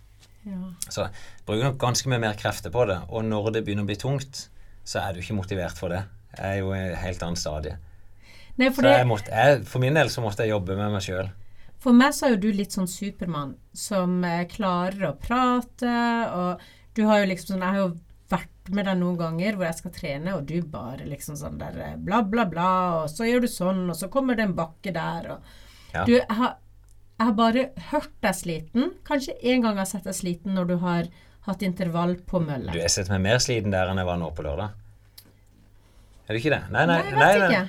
ja. Så bruker nok ganske mye mer krefter på det. Og når det begynner å bli tungt, så er du ikke motivert for det. Jeg er jo i et helt annet stadie. Nei, for Så det, jeg måtte, jeg, for min del så måtte jeg jobbe med meg sjøl. For meg så er jo du litt sånn Supermann som eh, klarer å prate, og du har jo liksom sånn Jeg har jo vært med deg noen ganger hvor jeg skal trene, og du bare liksom sånn der eh, bla, bla, bla, og så gjør du sånn, og så kommer det en bakke der, og Ja. Du, jeg har, jeg har bare hørt deg sliten. Kanskje en gang jeg har sett deg sliten når du har hatt intervall på mølle. Du, jeg setter meg mer sliten der enn jeg var nå på lørdag. Er du ikke det? Nei, nei. Nei, jeg vet ikke.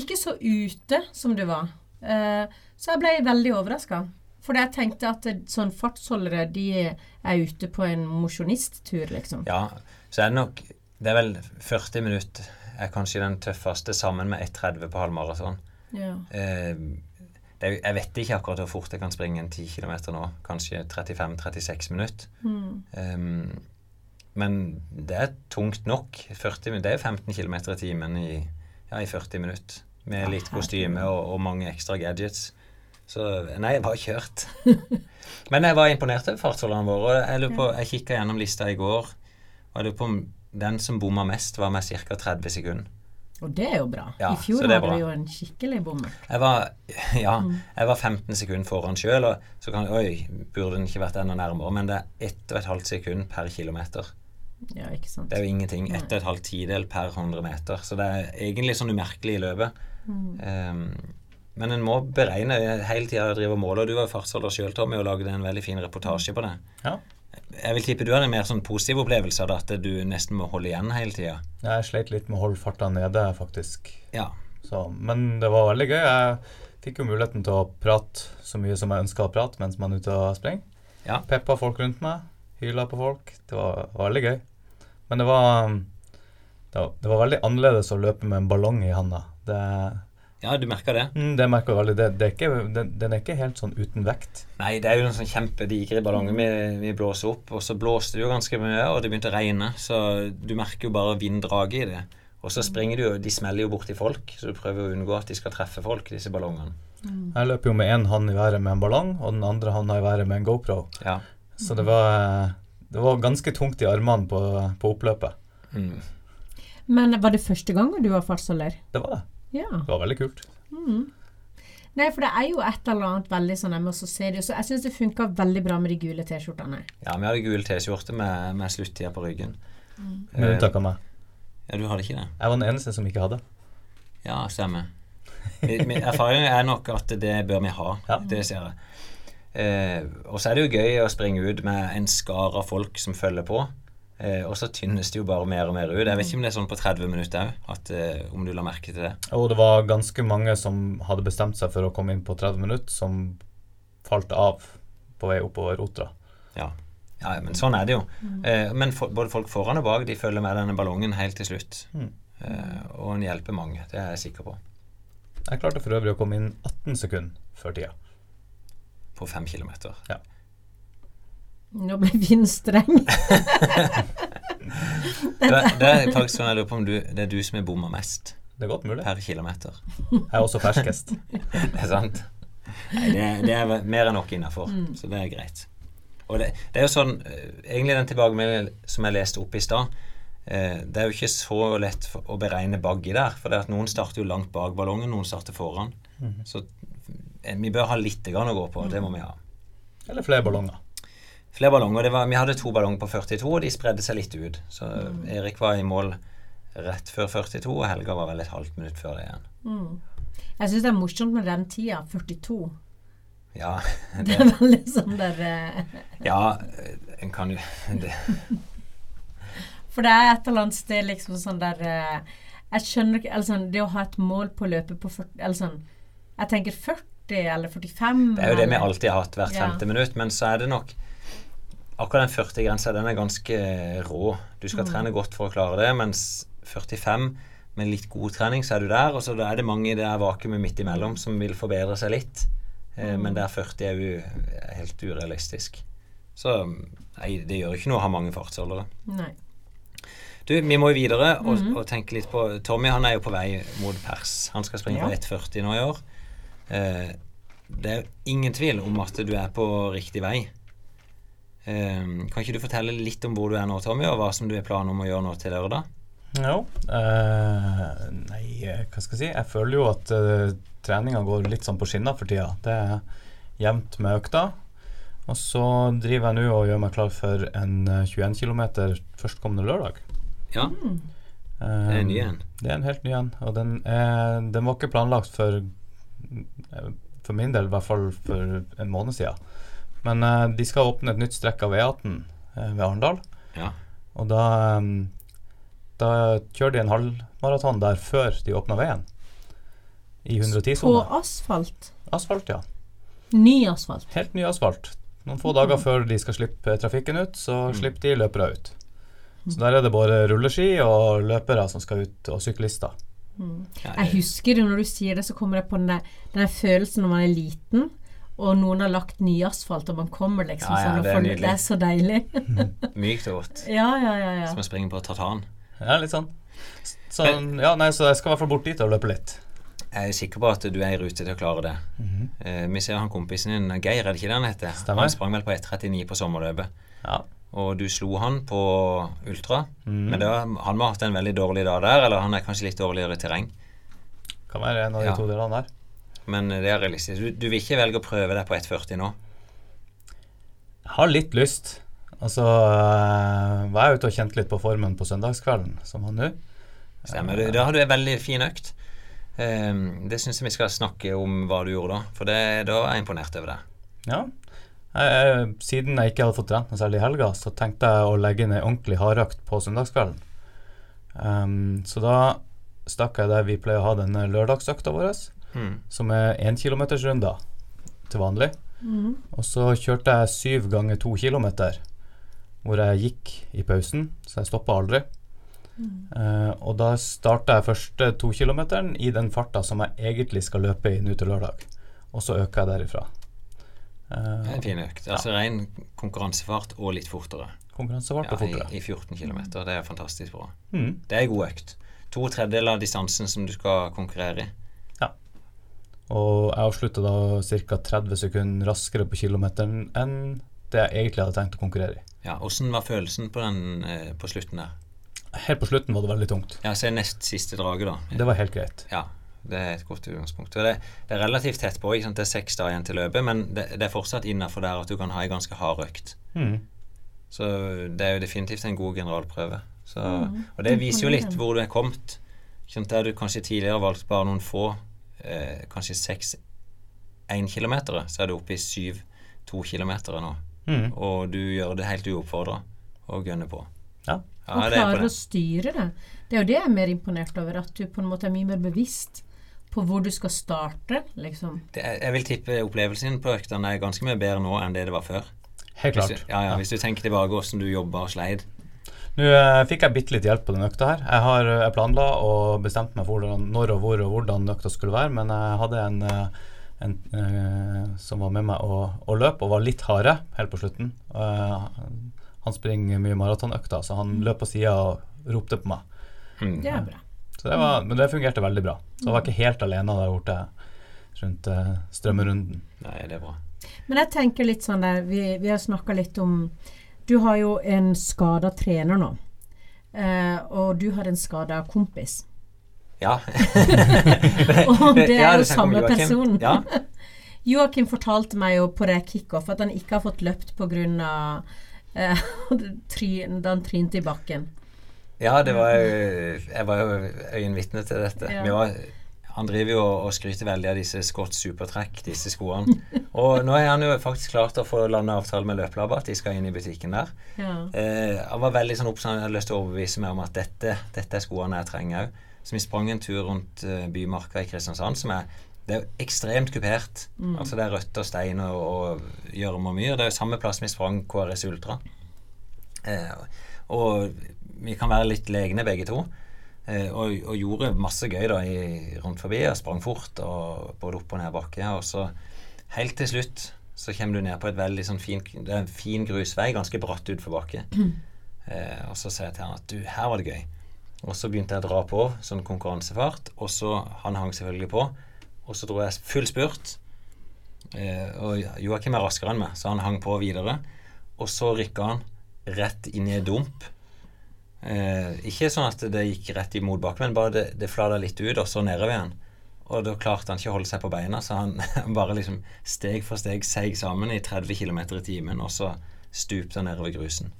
Ikke så ute som du var. Eh, så jeg ble veldig overraska. For jeg tenkte at sånn fartsholdere, de er ute på en mosjonisttur, liksom. Ja, så er det nok Det er vel 40 minutter er kanskje den tøffeste, sammen med 1,30 på halvmaraton. Ja. Eh, jeg vet ikke akkurat hvor fort jeg kan springe en 10 km nå. Kanskje 35-36 minutter. Mm. Um, men det er tungt nok. 40, det er 15 km i timen i, ja, i 40 minutter. Med litt kostyme og, og mange ekstra gadgets. Så nei, jeg var kjørt. men jeg var imponert over fartsholderne våre. Jeg, på, jeg kikka gjennom lista i går, og jeg lurer på om den som bomma mest, var med ca. 30 sekunder. Og det er jo bra. Ja, I fjor hadde du jo en skikkelig bom. Jeg var, ja, Mm. jeg var 15 sekunder foran sjøl, og så kan Oi, burde den ikke vært enda nærmere? Men det er 1,5 sekund per kilometer. Ja, ikke sant. Det er jo ingenting. 1,5 tidel per 100 meter. Så det er egentlig sånn umerkelig i løpet. Mm. Um, men en må beregne hele tida drive mål. Og du var fartsholder sjøl, Tommy, og lagde en veldig fin reportasje på det. Ja. Jeg vil tippe du har en mer sånn positiv opplevelse av det, at du nesten må holde igjen hele tida. Jeg sleit litt med å holde farta nede, faktisk. Ja. Så, men det var veldig gøy. Jeg fikk jo muligheten til å prate så mye som jeg ønska å prate mens man er ute og springer. Ja. Peppa folk rundt meg, hyla på folk. Det var, var veldig gøy. Men det var, det var Det var veldig annerledes å løpe med en ballong i handa. Det, ja, du merker det? mm, det merker jeg. Det, det er ikke, den, den er ikke helt sånn uten vekt. Nei, det er jo en sånn kjempedigre ballong vi, vi blåser opp, og så blåste det jo ganske mye, og det begynte å regne, så du merker jo bare vinddraget i det. Og så springer du jo, de smeller jo borti folk, så du prøver å unngå at de skal treffe folk, disse ballongene. Jeg løper jo med én hånd i været med en ballong, og den andre hånda i været med en GoPro. Ja. Så det var, det var ganske tungt i armene på, på oppløpet. Mm. Men var det første gang du var fartsholder? Det var det. Ja. Det var veldig kult. Nei, for det er jo et eller annet veldig sånn se det. Så jeg syns det funka veldig bra med de gule T-skjortene. ja, vi hadde gule T-skjorte med, med sluttida på ryggen. Med Eh, unntak av meg. Ja, du hadde ikke det? Jeg var den eneste som ikke hadde. Ja, stemmer. Mi- Min erfaring er nok at det bør vi ha. Ja. Det ser jeg. Eh, og så er det jo gøy å springe ut med en skar av folk som følger på. Eh, og så tynnes det jo bare mer og mer ut. Jeg vet ikke om det er sånn på 30 minutter òg, eh, om du la merke til det. Og det var ganske mange som hadde bestemt seg for å komme inn på 30 minutter, som falt av på vei oppover Otra. Ja. ja, men sånn er det jo. Eh, men for, både folk foran og bak de følger med denne ballongen helt til slutt. Mm. Eh, og den hjelper mange, det er jeg sikker på. Jeg klarte for øvrig å komme inn 18 sekunder før tida. På fem kilometer. Nå ble Finn streng. Det, det er faktisk sånn jeg lurer på om du, det er du som er bomma mest Det er godt mulig. per kilometer. Jeg er også ferskest. Det er sant? Nei, det, det er mer enn nok innafor, så det er greit. Og det, det er jo sånn eh, Egentlig den tilbakemeldingen som jeg leste opp i stad, eh, det er jo ikke så lett for, å beregne baggi der. For det er at noen starter jo langt bak ballongen, noen starter foran. Så eh, vi bør ha litt grann å gå på. Det må vi ha. Eller flere ballonger. Flere ballonger. Det var, vi hadde to ballonger på 42, og de spredde seg litt ut. Så Erik var i mål rett før 42, og Helga var vel et halvt minutt før det igjen. Jeg syns det er morsomt med den tida, 42. Ja, Det det, er veldig sånn der eh, ja en kan jo det, For det er et eller annet sted liksom sånn der eh, Jeg skjønner ikke sånn, Det å ha et mål på å løpe på 40 Eller sånn Jeg tenker 40 eller 45 det er jo det vi alltid har hatt hvert Ja. femte minutt, men så er det nok Akkurat den 40-grensa, den er ganske rå. Du skal trene godt for å klare det, mens 45 med litt god trening, så er du der. Og så er det mange i det vakuumet midt imellom som vil forbedre seg litt. Eh, Men der 40 er jo helt urealistisk. Så nei, det gjør ikke noe å ha mange fartsholdere. Nei. Du, vi må jo videre og, og tenke litt på Tommy han er jo på vei mot pers. Han skal springe Ja. på 1,40 nå i år. Eh, det er ingen tvil om at du er på riktig vei. Eh, kan ikke du fortelle litt om hvor du er nå, Tommy, og hva som du har planer om å gjøre nå til lørdag? Jo. Eh, nei, eh, hva skal jeg si. Jeg føler jo at uh, treninga går litt sånn på skinner for tida. Det er jevnt med økta. Og så driver jeg nå og gjør meg klar for en eh, 21 km førstkommende lørdag. Ja, Eh, det er en ny en. Det er en helt ny en. Og den, er, den var ikke planlagt for For min del, i hvert fall for en måned siden. Men uh, de skal åpne et nytt strekk av E18 uh, ved Arendal. Ja. Og da, um, da kjører de en halvmaraton der før de åpner veien. I På 110-sone. asfalt. Asfalt, ja. Ny asfalt. Helt ny asfalt. Noen få dager før de skal slippe trafikken ut, så slipper de løpere ut. Så der er det bare rulleski og løpere som skal ut, og syklister. Mm. Jeg husker det når du sier det, så kommer jeg på den der, den der følelsen når man er liten, og noen har lagt ny asfalt, og man kommer liksom Ja, ja, sånn og får. Det er så deilig. Mykt og godt. ja, ja, ja. ja. Som å springe på tartan. Ja, litt sånn. Så, ja, nei, så jeg skal i hvert fall bort dit og løpe litt. Jeg er sikker på at du er i rute til å klare det. eh, vi ser han kompisen din, Geir, er det ikke det han heter? Stemmer. Han sprang vel på 1,39 på sommerløpet. Ja. Og du slo han på ultra. Mm. Men da, han må ha hatt en veldig dårlig dag der, eller han er kanskje litt dårligere i terreng. Kan være en av de Ja. to delene der. Men det er realistisk. Du, du vil ikke velge å prøve deg på 1,40 nå? Jeg har litt lyst. Altså, øh, var jeg ute og kjente litt på formen på søndagskvelden, som han nå. Stemmer. Du, da har du en veldig fin økt. Um, det syns jeg vi skal snakke om hva du gjorde da. For det, da er jeg imponert over deg. Ja. Jeg, jeg, siden jeg ikke hadde fått trent noe særlig i helga, så tenkte jeg å legge inn ei ordentlig hardøkt på søndagskvelden. Um, så da stakk jeg der vi pleier å ha denne lørdagsøkta vår, Mm. som er énkilometersrunder til vanlig. Og så kjørte jeg syv ganger to kilometer, hvor jeg gikk i pausen, så jeg stoppa aldri. Eh, og da starta jeg første to kilometeren i den farta som jeg egentlig skal løpe i nå til lørdag. Og så øker jeg derifra. Det er Eh, en fin økt. Altså ren konkurransefart og litt fortere. konkurransefart Ja, og fortere. i, I 14 km. Det er fantastisk bra. Mm. Det er en god økt. To tredjedeler av distansen som du skal konkurrere i. Og jeg avslutta da ca. 30 sekunder raskere på kilometeren enn det jeg egentlig hadde tenkt å konkurrere i. Ja, Åssen var følelsen på den eh, på slutten der? Helt på slutten var det veldig tungt. Ja, Se nest siste draget, da. Det var helt greit. Ja, det er et godt utgangspunkt. Det, det er relativt tett på. ikke sant? Det er seks dager igjen til løpet, men det, det er fortsatt innafor der at du kan ha ei ganske hard økt. Mm. Så det er jo definitivt en god generalprøve. Så, og det viser jo litt hvor du er kommet. Ikke sant? Der du kanskje tidligere valgt bare noen få, eh, kanskje seks én kilometer, så er du oppe i syv to kilometer nå. Mm. Og du gjør det helt uoppfordra og gønner på. Ja. Ja, og det er klarer å styre det. Det er jo det jeg er mer imponert over, at du på en måte er mye mer bevisst på hvor du skal starte, liksom. Det er, jeg vil tippe opplevelsen din på øktene er ganske mye bedre nå enn det det var før. Helt Hvis klart. du, ja, ja, hvis du tenker tilbake hvordan du jobba og sleid. Nå eh, fikk jeg bitte litt hjelp på den økta her. Jeg har jeg planla og bestemt meg for hvordan, når og hvor og hvordan økta skulle være, men jeg hadde en, eh, en eh, som var med meg og, og løp, og var litt harde helt på slutten. Eh, han springer mye maratonøkter, så han løp på sida og ropte på meg. Mm. Det er bra. Så det var, men det fungerte veldig bra. Så jeg var ikke helt alene der borte rundt eh, strømmerunden. Nei, det er bra. Men jeg tenker litt sånn der, vi, vi har snakka litt om Du har jo en skada trener nå. Eh, og du har en skada kompis. Ja. Og det er jo samme person. Ja. Joakim fortalte meg jo på det kickoff at han ikke har fått løpt pga. Eh, da han trynte i bakken. Ja, det var jo Jeg var jo øyenvitne til dette. Ja. Vi var, han driver jo og skryter veldig av disse Scott Supertrack, disse skoene. Og nå har han jo faktisk klart å få landa avtale med Løpelabba, at de skal inn i butikken der. Ja. Eh, var veldig sånn oppsatt, han hadde lyst til å overbevise meg om at dette, dette er skoene jeg trenger òg. Så vi sprang en tur rundt eh, Bymarka i Kristiansand, som er det er jo ekstremt kupert. Altså det er rødt og stein og, og gjørme og myr. Det er jo samme plass vi sprang KRS Ultra. Eh, og vi kan være litt legne begge to. Eh, og, og gjorde masse gøy da i, rundt forbi og sprang fort og både opp og ned bakke. Og så helt til slutt så kommer du ned på et veldig sånn fin, det er en fin grusvei, ganske bratt utforbakke. Eh, og så sier jeg til han at du, her var det gøy. Og så begynte jeg å dra på sånn konkurransefart, og så Han hang selvfølgelig på. Og så dro jeg full spurt. Eh, og Joakim er raskere enn meg, så han hang på videre. Og så rykka han rett inn i en dump. Eh, ikke sånn at det gikk rett imot bak, men bare det, det flada litt ut, og så nedover igjen. Og da klarte han ikke å holde seg på beina, så han bare liksom steg for steg seig sammen i 30 km i timen, og så stupte han nedover grusen.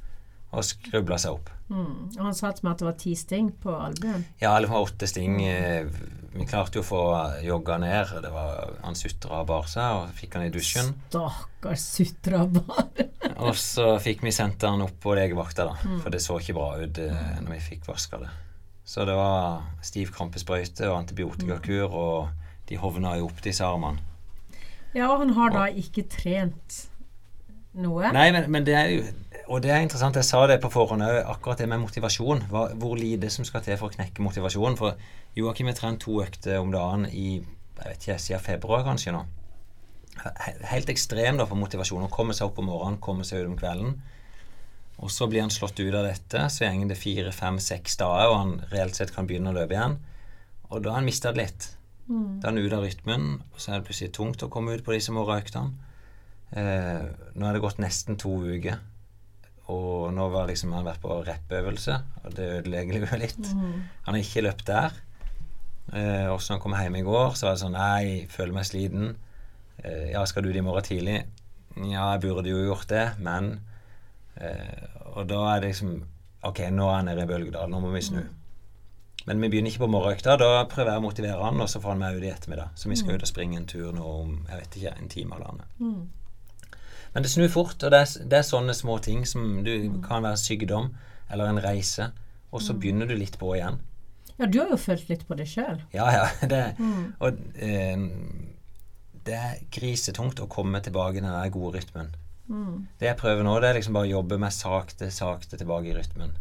Og skrubla seg opp. Mm. Og han sa til meg at det var ti sting på albuen. Ja, det var åtte sting. eh, Vi klarte jo å få jogga ned. Det var, han sutra og bar seg, og fikk han i dusjen. Stakkars sutra bar Og så fikk vi sendt han opp på legevakta, da. For det så ikke bra ut eh, når vi fikk vaska det. Så det var stiv krampesprøyte og antibiotikakur, og de hovna jo opp, disse armene. Ja, og han har da ikke trent noe. Nei, men, men det er jo Og det er interessant, jeg sa det på forhånd òg, akkurat det med motivasjon. Hva, hvor lite som skal til for å knekke motivasjonen. For Joakim har trent to økter om dagen i jeg vet ikke, siden februar kanskje nå. Helt ekstrem da for motivasjon. Å komme seg opp om morgenen, komme seg ut om kvelden. Og så blir han slått ut av dette, så går det fire, fem, seks dager, og han reelt sett kan begynne å løpe igjen. Og da har han mista det litt. Da er han ute av rytmen, og så er det plutselig tungt å komme ut på disse han. Eh, nå er det gått nesten to uker, og nå var liksom han vært på rep-øvelse, og det ødelegger jo litt. Han har ikke løpt der. Eh, og så han kom hjem i går, så var det sånn Nei, jeg føler meg sliten. Eh, ja, skal du det i morgen tidlig? Ja, jeg burde jo gjort det, men Og da er det liksom Ok, nå er han nede i Bølgedal, nå må vi snu. Men vi begynner ikke på morgenøkta. Da prøver jeg å motivere han, og så får han meg ut i ettermiddag. Så vi skal ut og springe en tur nå om jeg vet ikke, en time eller annet. Men det snur fort, og det er, det er sånne små ting som du, kan være sykdom eller en reise, og så begynner du litt på igjen. Ja, du har jo følt litt på det sjøl. Ja, ja. Det, Og eh, det er grisetungt å komme tilbake i den gode rytmen. Det jeg prøver nå, det er liksom bare å jobbe meg sakte, sakte tilbake i rytmen.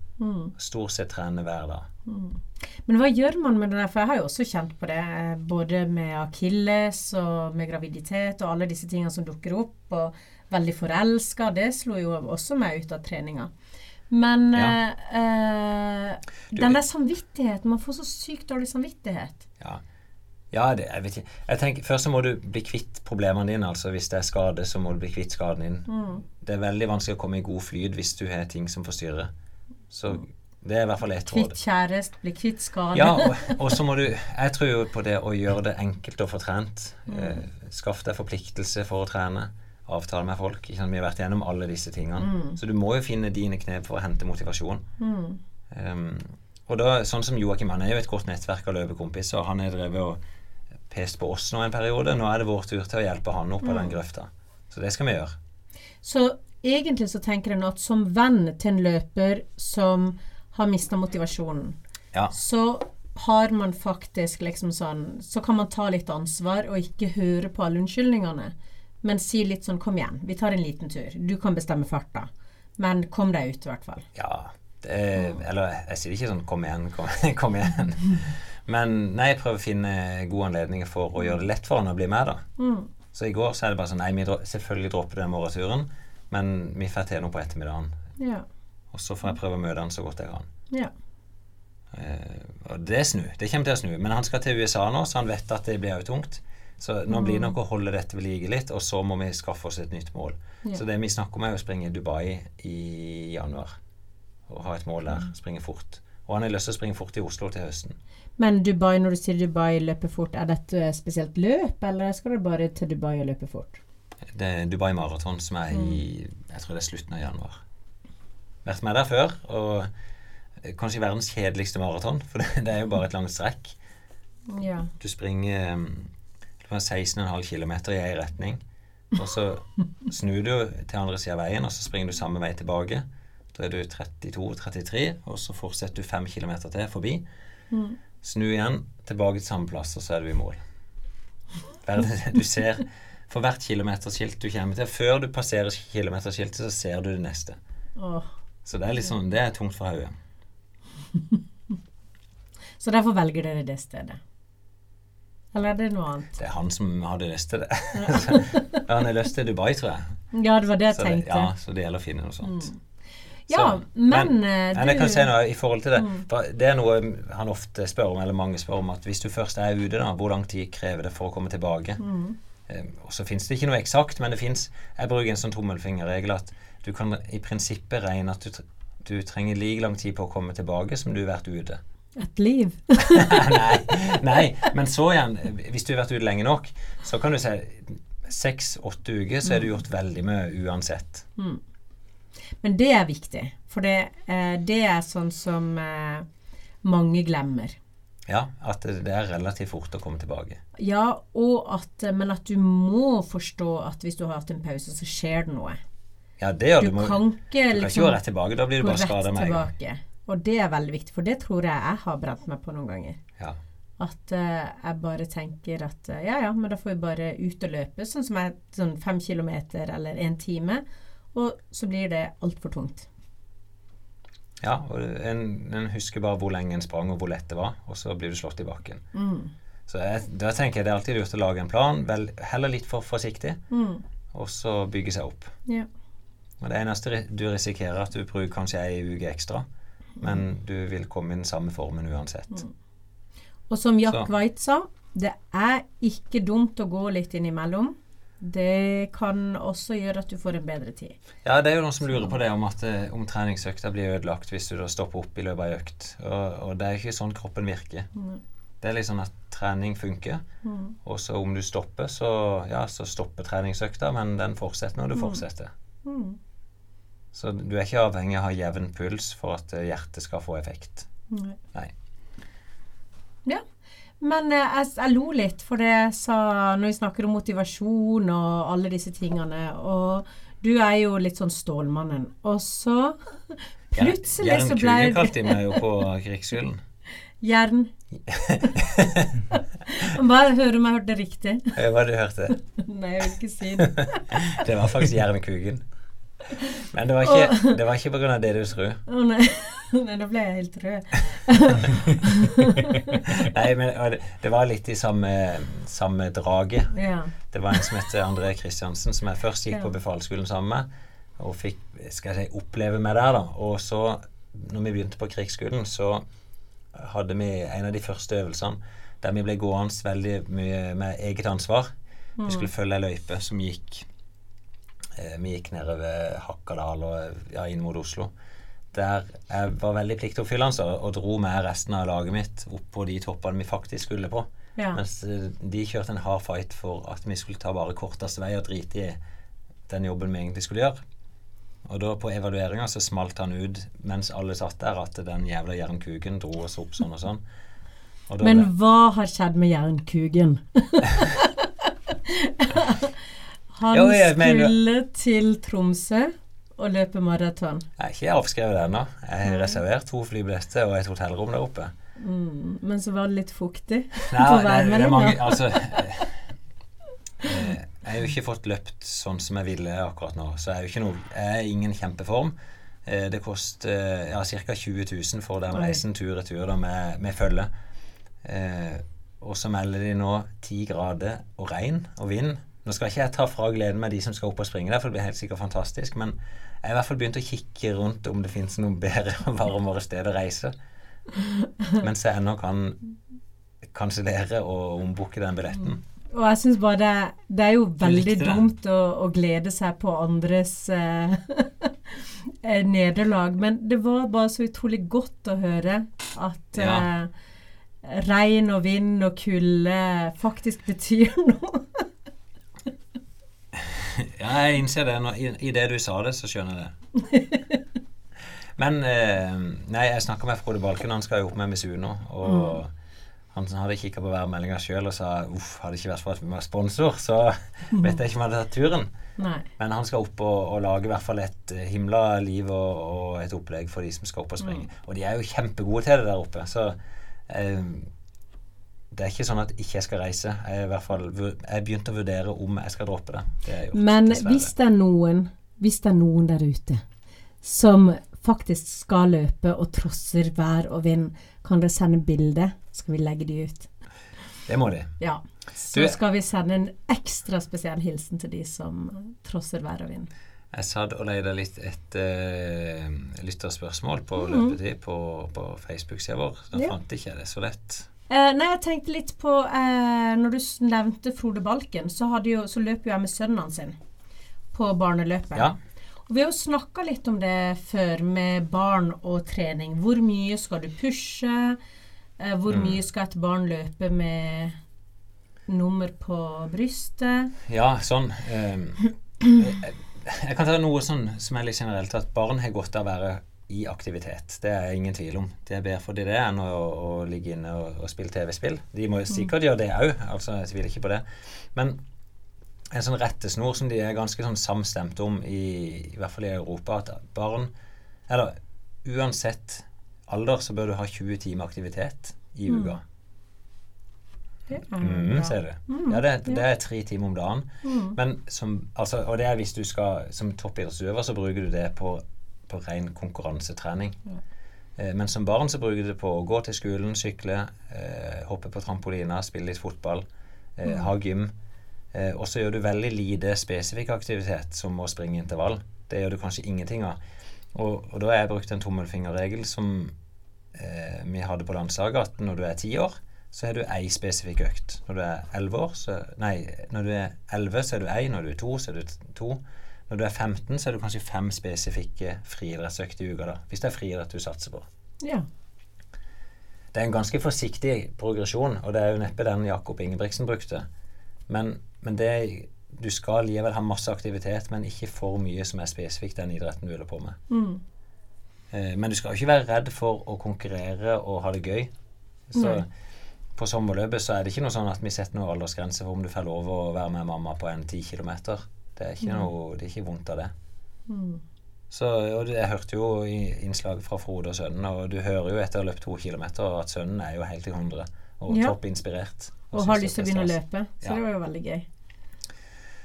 Stort sett trene hver dag. Men hva gjør man med det der? For jeg har jo også kjent på det, eh, både med akilles og med graviditet og alle disse tingene som dukker opp, og veldig forelska. Det slo jo også meg ut av treninga. Men Ja. eh, eh, Du- den der samvittigheten Man får så sykt dårlig samvittighet. Ja, ja det, jeg vet ikke. Jeg tenker, Først så må du bli kvitt problemene dine. altså Hvis det er skade, så må du bli kvitt skaden din. Det er veldig vanskelig å komme i god flyt hvis du har ting som forstyrrer. Så det er i hvert fall ett råd. Kvitt kjæreste, bli kvitt skade. Ja, og, og så må du Jeg tror jo på det å gjøre det enkelt å få trent. Eh, skaff deg forpliktelse for å trene. Avtale med folk. Ikke sant? Vi har vært gjennom alle disse tingene. Så du må jo finne dine knep for å hente motivasjon. Um, og da, sånn som Joakim, han er jo et godt nettverk av løpekompiser. Han har drevet og pest på oss nå en periode. Nå er det vår tur til å hjelpe han opp av den grøfta. Så det skal vi gjøre. Så egentlig så tenker jeg nå at som venn til en løper som har mista motivasjonen, Ja. så har man faktisk liksom sånn Så kan man ta litt ansvar og ikke høre på alle unnskyldningene, men si litt sånn Kom igjen, vi tar en liten tur. Du kan bestemme farta. Men kom deg ut, i hvert fall. Ja. Det, eller jeg sier ikke sånn 'kom igjen, kom, kom igjen'. Men nei, jeg prøver å finne gode anledninger for å gjøre det lett for han å bli med, da. Så i går så er det bare sånn Nei, vi dro selvfølgelig dropper den morgenturen, men vi får til noe på ettermiddagen. Ja. Og så får jeg prøve å møte han så godt jeg kan. Ja. Eh, og det er snu. Det kommer til å snu. Men han skal til USA nå, så han vet at det blir jo tungt. Så nå blir det nok å holde dette ved like litt, og så må vi skaffe oss et nytt mål. Ja. Så det vi snakker om, er å springe i Dubai i januar. Og ha et mål der. Springe fort. Og han har lyst til å springe fort i Oslo til høsten. Men Dubai, når du sier Dubai løper fort, er dette spesielt løp, eller skal du bare til Dubai og løpe fort? Det er Dubai Maraton som er i Jeg tror det er slutten av januar. Vært med der før, og kanskje verdens kjedeligste maraton, for det, det er jo bare et langt strekk. Ja. Du springer um, det 16,5 km i én retning. Og så snur du til andre sida av veien, og så springer du samme vei tilbake. Da er du 32-33, og så fortsetter du 5 km til forbi. Snu igjen, tilbake til samme plass, og så er du i mål. Du ser For hvert kilometerskilt du kommer til Før du passerer kilometerskiltet, så ser du det neste. Så det er litt sånn, det er tungt for hodet. Så derfor velger dere det stedet. Eller er det noe annet? Det er han som hadde lyst til det. han har lyst til Dubai, tror jeg. Ja, det var det jeg Så det, tenkte. ja, så det gjelder å finne noe sånt. Ja, Så, men, men, eh, men jeg kan Mm. si noe i forhold til det. For det er noe han ofte spør om, eller mange spør om, at hvis du først er ute, da, hvor lang tid krever det for å komme tilbake? Mm. Eh, og så fins det ikke noe eksakt, men det fins Jeg bruker en sånn tommelfingerregel at du kan i prinsippet regne at du, du trenger like lang tid på å komme tilbake som du har vært ute. Et liv. nei, nei, men så igjen, hvis du har vært ute lenge nok, så kan du si seks-åtte uker, så er du gjort veldig mye uansett. Men det er viktig, for det, eh, det er sånn som eh, mange glemmer. Ja, at det, er relativt fort å komme tilbake. Ja, og at, men at du må forstå at hvis du har hatt en pause, så skjer det noe. Ja, det gjør Du du. Må, kan du ikke kan ikke liksom gå rett tilbake. Da blir du bare skada med en gang. Og det er veldig viktig, for det tror jeg jeg har brent meg på noen ganger. Ja. At uh, jeg bare tenker at uh, ja ja, men da får vi bare ut og løpe, sånn som jeg, sånn fem kilometer eller en time. Og så blir det altfor tungt. ja og en, en husker bare hvor lenge en sprang, og hvor lett det var, og så blir du slått i bakken. Mm. Så jeg, da tenker jeg det er alltid lurt å lage en plan, vel, heller litt for forsiktig, Mm. og så bygge seg opp. Ja. Og det eneste du risikerer, at du bruker kanskje ei uke ekstra, men du vil komme i den samme formen uansett. Og som Jack Så. White sa, det er ikke dumt å gå litt innimellom. Det kan også gjøre at du får en bedre tid. Ja, det er jo noen som lurer på det om at eh, om treningsøkta blir ødelagt hvis du da stopper opp i løpet av økt. Og, og det er ikke sånn kroppen virker. Det er litt sånn at trening funker, og så om du stopper, så ja, så stopper treningsøkta, men den fortsetter når du fortsetter. Så du er ikke avhengig av å ha jevn puls for at eh, hjertet skal få effekt. Nei. Nei. Ja. Men eh, jeg, jeg lo litt, for det sa når vi snakker om motivasjon og alle disse tingene, og du er jo litt sånn Stålmannen. Og så plutselig så ble Jernkugen kalte de meg jo på krigsskolen. Jern. Bare høre om jeg hørte riktig. Eh, Hva du hørte? Nei, jeg vil ikke si det. Det var faktisk Jernkugen. Men det var ikke, det var ikke på grunn av det du tror. Å nei. nei, da ble jeg helt rød. Nei, men og det, var litt i samme, samme draget. Ja. Det var en som het André Kristiansen, som jeg først gikk Ja. på befalsskolen sammen med. Og fikk skal jeg si, oppleve meg der, da. Og så, når vi begynte på krigsskolen, så hadde vi en av de første øvelsene der vi ble gående veldig mye med eget ansvar. Vi skulle følge ei løype som gikk Vi gikk nedover Hakkadal og ja, inn mot Oslo. Der jeg var veldig pliktoppfyllende og, dro med resten av laget mitt opp på de toppene vi faktisk skulle på. Ja. Mens eh, de kjørte en hard fight for at vi skulle ta bare korteste vei og drite i den jobben vi egentlig skulle gjøre. Og da på evalueringa så smalt han ut mens alle satt der, at den jævla jernkuken dro oss opp sånn og sånn. Og Men ble- hva har skjedd med jernkugen? Han Jo, skulle til Tromsø og løpe maraton? Jeg er ikke avskrevet ennå. Jeg har reservert to flybilletter og et hotellrom der oppe. Mm, men så var det litt fuktig Nei, på det, det er mange Altså eh, eh, Jeg har jo ikke fått løpt sånn som jeg ville akkurat nå, så jeg er jo ikke noe Jeg er ingen kjempeform. Eh, Det koster ja, ca. 20 000 for den reisen tur-retur tur, med, med følge. Eh, og så melder de nå 10 grader og regn og vind. Nå skal ikke jeg ta fra gleden med de som skal opp og springe der, for det blir helt sikkert fantastisk, men jeg har i hvert fall begynt å kikke rundt om det finnes noe bedre og varmere sted å reise. Mens jeg ennå kan kansellere og ombooke den billetten. Og jeg syns bare det, det er jo veldig dumt å, å glede seg på andres eh, eh, nederlag, men det var bare så utrolig godt å høre at Ja. eh, regn og vind og kulde faktisk betyr noe. Ja, jeg innser det. Når, i, I det du sa det, så skjønner jeg det. Men eh, Nei, jeg snakka med Frode Balken, han skal jo opp med Misuno. Og han hadde kikka på værmeldinga sjøl og sa uff, hadde det ikke vært for at vi var sponsor, så vet jeg ikke om jeg hadde tatt turen. Nei. Men han skal opp og, og lage i hvert fall et eh, himla liv og, og et opplegg for de som skal opp og springe. Og de er jo kjempegode til det der oppe, så eh, det er ikke sånn at ikke jeg skal reise. Jeg i hvert fall jeg begynte å vurdere om jeg skal droppe det. Det gjort, Men dessverre. hvis det er noen Hvis det er noen der ute som faktisk skal løpe og trosser vær og vind, kan dere sende bilde, skal vi legge de ut. Det må de. Ja. Så Du- skal vi sende en ekstra spesiell hilsen til de som trosser vær og vind. Jeg satt og leide litt etter uh, lytterspørsmål på Mhm. løpetid på, på Facebook-sida vår. Da Ja. fant ikke jeg det så lett. Eh, nei, jeg tenkte litt på eh, Når du nevnte Frode Balken, så, jo, så løp jo jeg med sønnen sin på barneløpet. Ja. Og vi har jo snakka litt om det før, med barn og trening. Hvor mye skal du pushe? Eh, hvor Mm. mye skal et barn løpe med nummer på brystet? Ja, sånn. jeg, jeg kan ta noe sånn som er litt generelt, at barn har godt av å være i aktivitet. Det er ingen tvil om. Det er bedre for de det enn å, å ligge inne og, og spille TV-spill. De må jo sikkert gjøre det òg, altså, jeg tviler ikke på det. Men en sånn rettesnor som de er ganske sånn samstemte om, i, i hvert fall i Europa, at barn Eller uansett alder så bør du ha 20 timer aktivitet i uka. Det Mm, ser du. Ja, det, det er tre timer om dagen. Men som, altså, og det er hvis du skal Som toppidrettsutøver så bruker du det på, på ren konkurransetrening. Eh, men som barn så bruker du det på å gå til skolen, sykle, eh, hoppe på trampolina, spille litt fotball, eh, ha gym. Eh, og så gjør du veldig lite spesifikk aktivitet, som å springe intervall. Det gjør du kanskje ingenting av. Og, og da har jeg brukt en tommelfingerregel som eh, vi hadde på landslaget, at når du er ti år, så har du ei spesifikk økt. Når du er elleve år, så så er du ei. Når du er to, så er du to. Når du er 15, så er du kanskje fem spesifikke friidrettsøkter i uka, da. Hvis det er friidrett du satser på. Ja. Det er en ganske forsiktig progresjon, og det er jo neppe den Jakob Ingebrigtsen brukte. Men, men det du skal likevel ha masse aktivitet, men ikke for mye som er spesifikt den idretten du holder på med. Mm. Eh, men du skal jo ikke være redd for å konkurrere og ha det gøy. Så Nei. på sommerløpet så er det ikke noe sånn at vi setter noen aldersgrense for om du får lov å være med mamma på en 10 kilometer. Det er ikke noe Det er ikke vondt av det. Mm. Så, og Jeg hørte jo innslaget fra Frode og sønnen, og du hører jo etter å ha løpt to kilometer at sønnen er jo helt i hundre og Ja. topp inspirert. Og har lyst til å begynne å løpe. Så Ja. det var jo veldig gøy.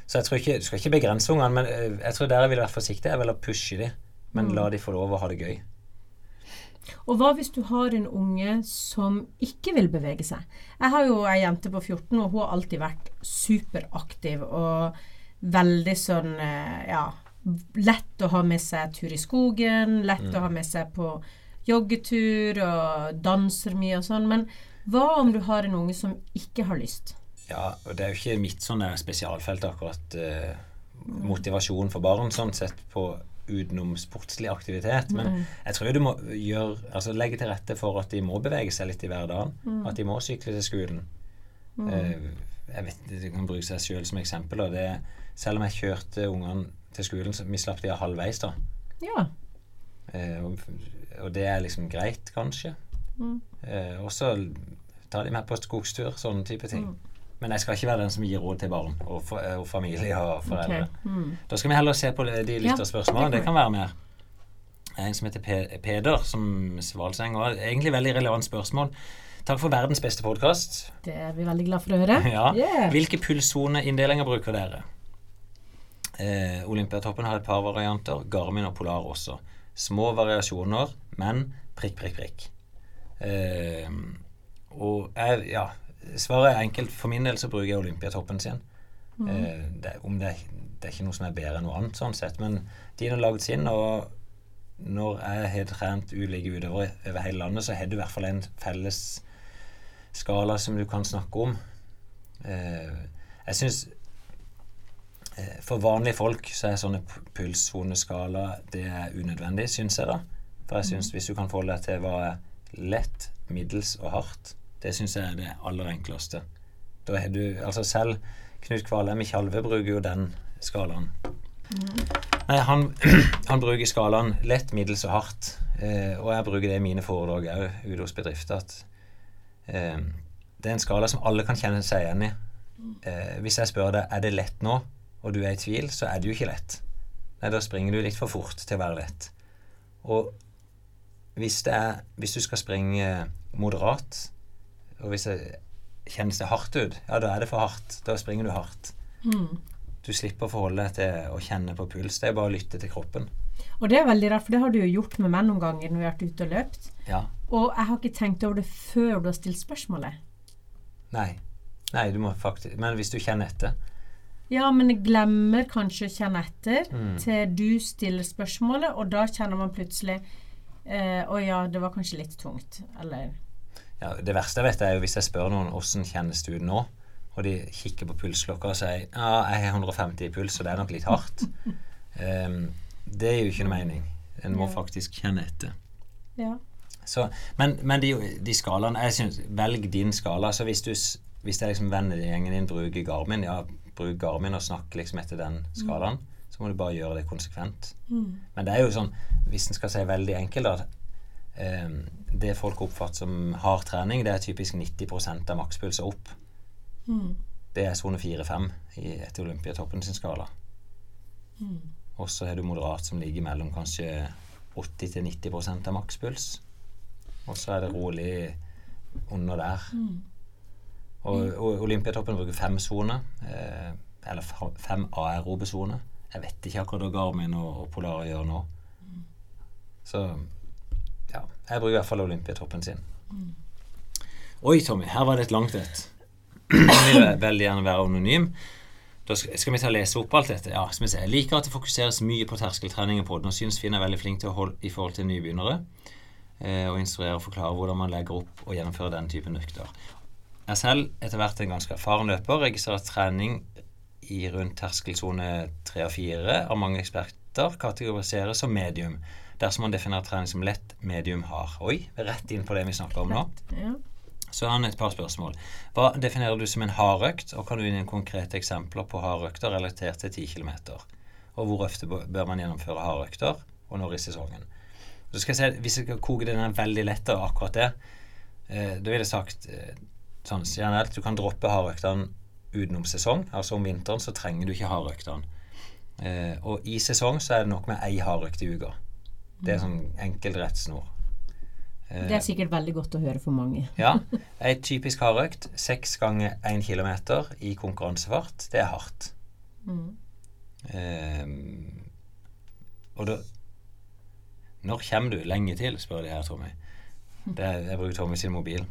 Så jeg tror ikke, du skal ikke begrense ungene, men eh, jeg tror der jeg ville vært forsiktig, er vel å pushe dem. Men Mm. la de få lov å ha det gøy. Og hva hvis du har en unge som ikke vil bevege seg? Jeg har jo ei jente på 14, og hun har alltid vært superaktiv og veldig sånn eh, ja, lett å ha med seg tur i skogen, lett å ha med seg på joggetur og danser mye og sånn. Men hva om du har en unge som ikke har lyst? Ja, og det er jo ikke mitt sånn spesialfelt akkurat eh, motivasjon for barn, sånn sett på utenom sportslig aktivitet. Men jeg tror du må gjøre, altså legge til rette for at de må bevege seg litt i hverdagen. At de må sykle til skolen. Eh, jeg vet Du kan bruke seg sjøl som eksempel. Og det, selv om jeg kjørte ungene til skolen, så vi slapp de av halvveis, da. Ja. Eh, og, og det er liksom greit, kanskje. Mm. Eh, og så tar de med på skogstur, sånne type ting. men jeg skal ikke være den som gir råd til barn og, for, og familie og foreldre. Okay. Mm. Da skal vi heller se på de Ja, lytterspørsmålene. det Det kan kan være mer. En som heter Pe- Peder, som Svalseng. Og egentlig veldig relevant spørsmål. Takk for verdens beste podkast. Det er vi veldig glad for å høre. Ja. Yeah. Hvilke pulssoneinndelinger bruker dere? Eh, Olympiatoppen har et par varianter. Garmin og Polar også. Små variasjoner, men prikk, prikk, prikk. Eh, og jeg, ja, svaret er enkelt. For min del så bruker jeg Olympiatoppen sin. Eh, det, om det, det er ikke noe som er bedre enn noe annet, sånn sett, men de har lagd sin. Og når jeg har trent ulike utøvere over hele landet, så har du i hvert fall en felles skala som du kan snakke om. Eh, jeg syns eh, For vanlige folk så er sånne pulssoneskala det er unødvendig, syns jeg, da. For jeg syns hvis du kan forholde deg til hva er lett, middels og hardt, det syns jeg er det aller enkleste. Da har du Altså selv Knut Kvalheim i Tjalve bruker jo den skalaen. Nei, han, han bruker skalaen lett, middels og hardt. Eh, og jeg bruker det i mine foredrag òg ute hos bedrifter. At eh, det er en skala som alle kan kjenne seg igjen i. Eh, hvis jeg spør deg er det lett nå, og du er i tvil, så er det jo ikke lett. Nei, da springer du litt for fort til å være lett. Og hvis, det er, hvis du skal springe moderat, og hvis det kjennes det hardt ut, ja, da er det for hardt. Da springer du hardt. Mm. Du slipper å forholde deg til å kjenne på puls. Det er bare å lytte til kroppen. Og det er veldig rart, for det har du jo gjort med meg noen ganger når vi har vært ute og løpt. Ja. Og jeg har ikke tenkt over det før du har stilt spørsmålet. Nei. Nei, du må faktisk Men hvis du kjenner etter Ja, men jeg glemmer kanskje å kjenne etter Mm. til du stiller spørsmålet, og da kjenner man plutselig eh, Å ja, det var kanskje litt tungt. Eller ja, Det verste jeg vet, er jo hvis jeg spør noen åssen kjennes det ut nå, og de kikker på pulsklokka og sier ja, jeg har 150 i puls, så det er nok litt hardt. um, det gir jo ikke noe mening. En må Ja. faktisk kjenne etter. Ja. Så, men men de, de skalaene jeg synes, Velg din skala. Så hvis, du, hvis det er liksom vennegjengen din bruker Garmin, ja, bruk Garmin og snakk liksom etter den skalaen. Så må du bare gjøre det konsekvent. Men det er jo sånn, hvis en skal si veldig enkelt, da ehm, Det folk oppfatter som hard trening, det er typisk 90 av makspuls og opp. Det er sone 4-5 i- etter Olympiatoppen sin skala. Og så er du moderat som ligger mellom kanskje 80-90% av makspuls. Og så er det rolig under der. Og, og Olympiatoppen bruker fem soner. Eh, eller fem aerobe soner. Jeg vet ikke akkurat hva Garmin og, og Polar gjør nå. Så ja, jeg bruker i hvert fall Olympiatoppen sin. Oi, Tommy, her var det et langt et. Jeg vil veldig gjerne være anonym. Da skal, vi ta og lese opp alt dette? Ja, skal vi se. Jeg liker at det fokuseres mye på terskeltrening i podden, og synes Finn er veldig flink til å holde i forhold til nybegynnere. Eh, og instruere og forklare hvordan man legger opp og gjennomfører den typen økter. Jeg er selv etter hvert en ganske erfaren løper. Registrerer trening i rundt terskelsone 3 og 4 av mange eksperter kategoriseres som medium, dersom man definerer trening som lett, medium, hard. Oi, rett inn på det vi snakker om nå. ja. Så har han et par spørsmål. Hva definerer du som en hardøkt, og kan du gi noen konkrete eksempler på hardøkter relatert til 10 km? Og hvor ofte bør man gjennomføre hardøkter, og når i sesongen? Så skal jeg si, Hvis jeg skal koke den veldig lett av akkurat det, eh, da ville jeg sagt eh, sånn generelt du kan droppe hardøktene utenom sesong. Altså om vinteren så trenger du ikke hardøktene. Eh, og i sesong så er det nok med ei hardøkt i uka. Det er sånn enkel rettsnor. Eh, Det er sikkert veldig godt å høre for mange. ja. Ei typisk hardøkt, seks ganger én kilometer i konkurransefart, det er hardt. Ehm, og da Når kommer du? Lenge til, spør de her, Tommy. Det jeg bruker Tommy sin mobil.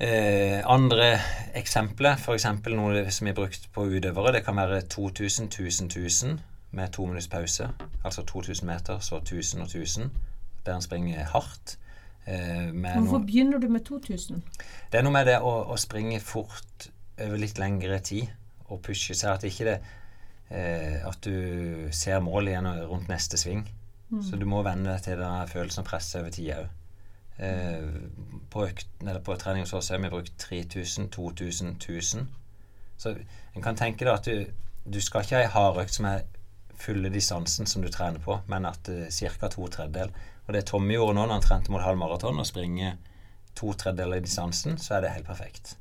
Eh, andre eksempler, f.eks. noe som er brukt på utøvere, det kan være 2000, 1000, 1000 med to minutts pause. Altså 2000 meter, så 1000 og 1000. Der en springer hardt. Eh, med Hvorfor noen- begynner du med 2000? det er noe med det å, å springe fort over litt lengre tid og pushe seg. At ikke det eh, At du ser mål igjen rundt neste sving. Så du må venne deg til den følelsen av press over tid òg. Eh, på, økten, på trening hos oss har vi brukt 3000, 2000, 1000. Så en kan tenke deg at du, du skal ikke ha ei hardøkt som er fulle distansen som du trener på, men at eh, ca. to tredjedel. Og det Tommy gjorde nå når han trente mot halv maraton, å springe to tredjedeler i distansen, så er det helt perfekt.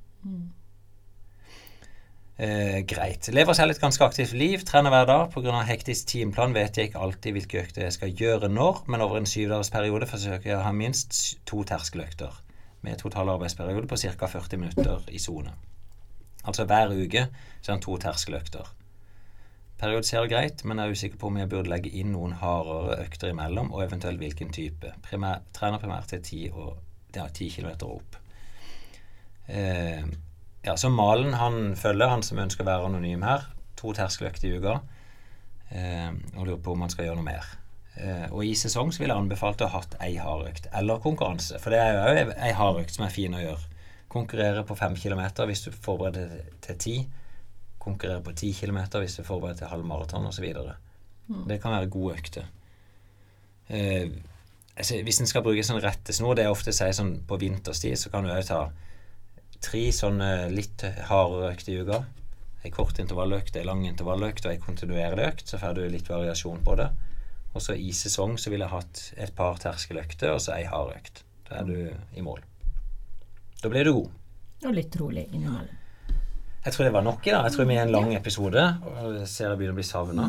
Eh, greit. Lever selv et ganske aktivt liv, trener hver dag. Pga. hektisk timeplan vet jeg ikke alltid hvilke økter jeg skal gjøre når, men over en syvdagersperiode forsøker jeg å ha minst to terskeløkter med total arbeidsperiode på ca. 40 minutter i sone. Altså hver uke så er det to terskeløkter. Periodiserer greit, men er usikker på om jeg burde legge inn noen hardere økter imellom, og eventuelt hvilken type. Primær, trener primært til 10, og, ja, 10 km opp. Eh, ja, så Malen han følger, han som ønsker å være anonym her. To terskeløkter i uka. Eh, og lurer på om han skal gjøre noe mer. Eh, og i sesong så ville jeg anbefalt å ha hatt ei hardøkt eller konkurranse. For det er jo òg ei hardøkt som er fin å gjøre. Konkurrere på fem kilometer hvis du forbereder til ti. Konkurrere på ti kilometer hvis du forbereder til halv maraton osv. Det kan være gode økter. Eh, altså, hvis en skal bruke sånn rettesnor, det er ofte sier sånn på vinterstid, så kan du òg ta tre sånne litt hardere økter i uka. Ei kort intervalløkt, ei lang intervalløkt og ei kontinuerlig økt. Så får du litt variasjon på det. Og så i sesong så ville jeg hatt et par terskeløkter og så ei hard økt. Da er du i mål. Da blir du god. Og litt rolig innimellom. Jeg tror det var nok i dag. Jeg tror vi er en lang episode. Og jeg ser jeg begynner å bli savna.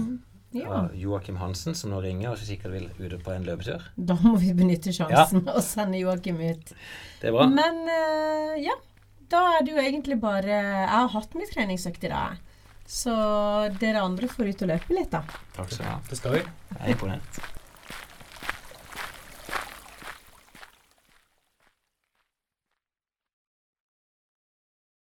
Ja. Av Joakim Hansen, som nå ringer og sikkert vil ut på en løpetur. Da må vi benytte sjansen og sende Joakim ut. Det er bra. Men uh, ja, da er det jo egentlig bare Jeg har hatt min treningsøkt i dag. Så dere andre får ut og løpe litt, da. Takk skal du ha. Det skal vi. Jeg er imponert.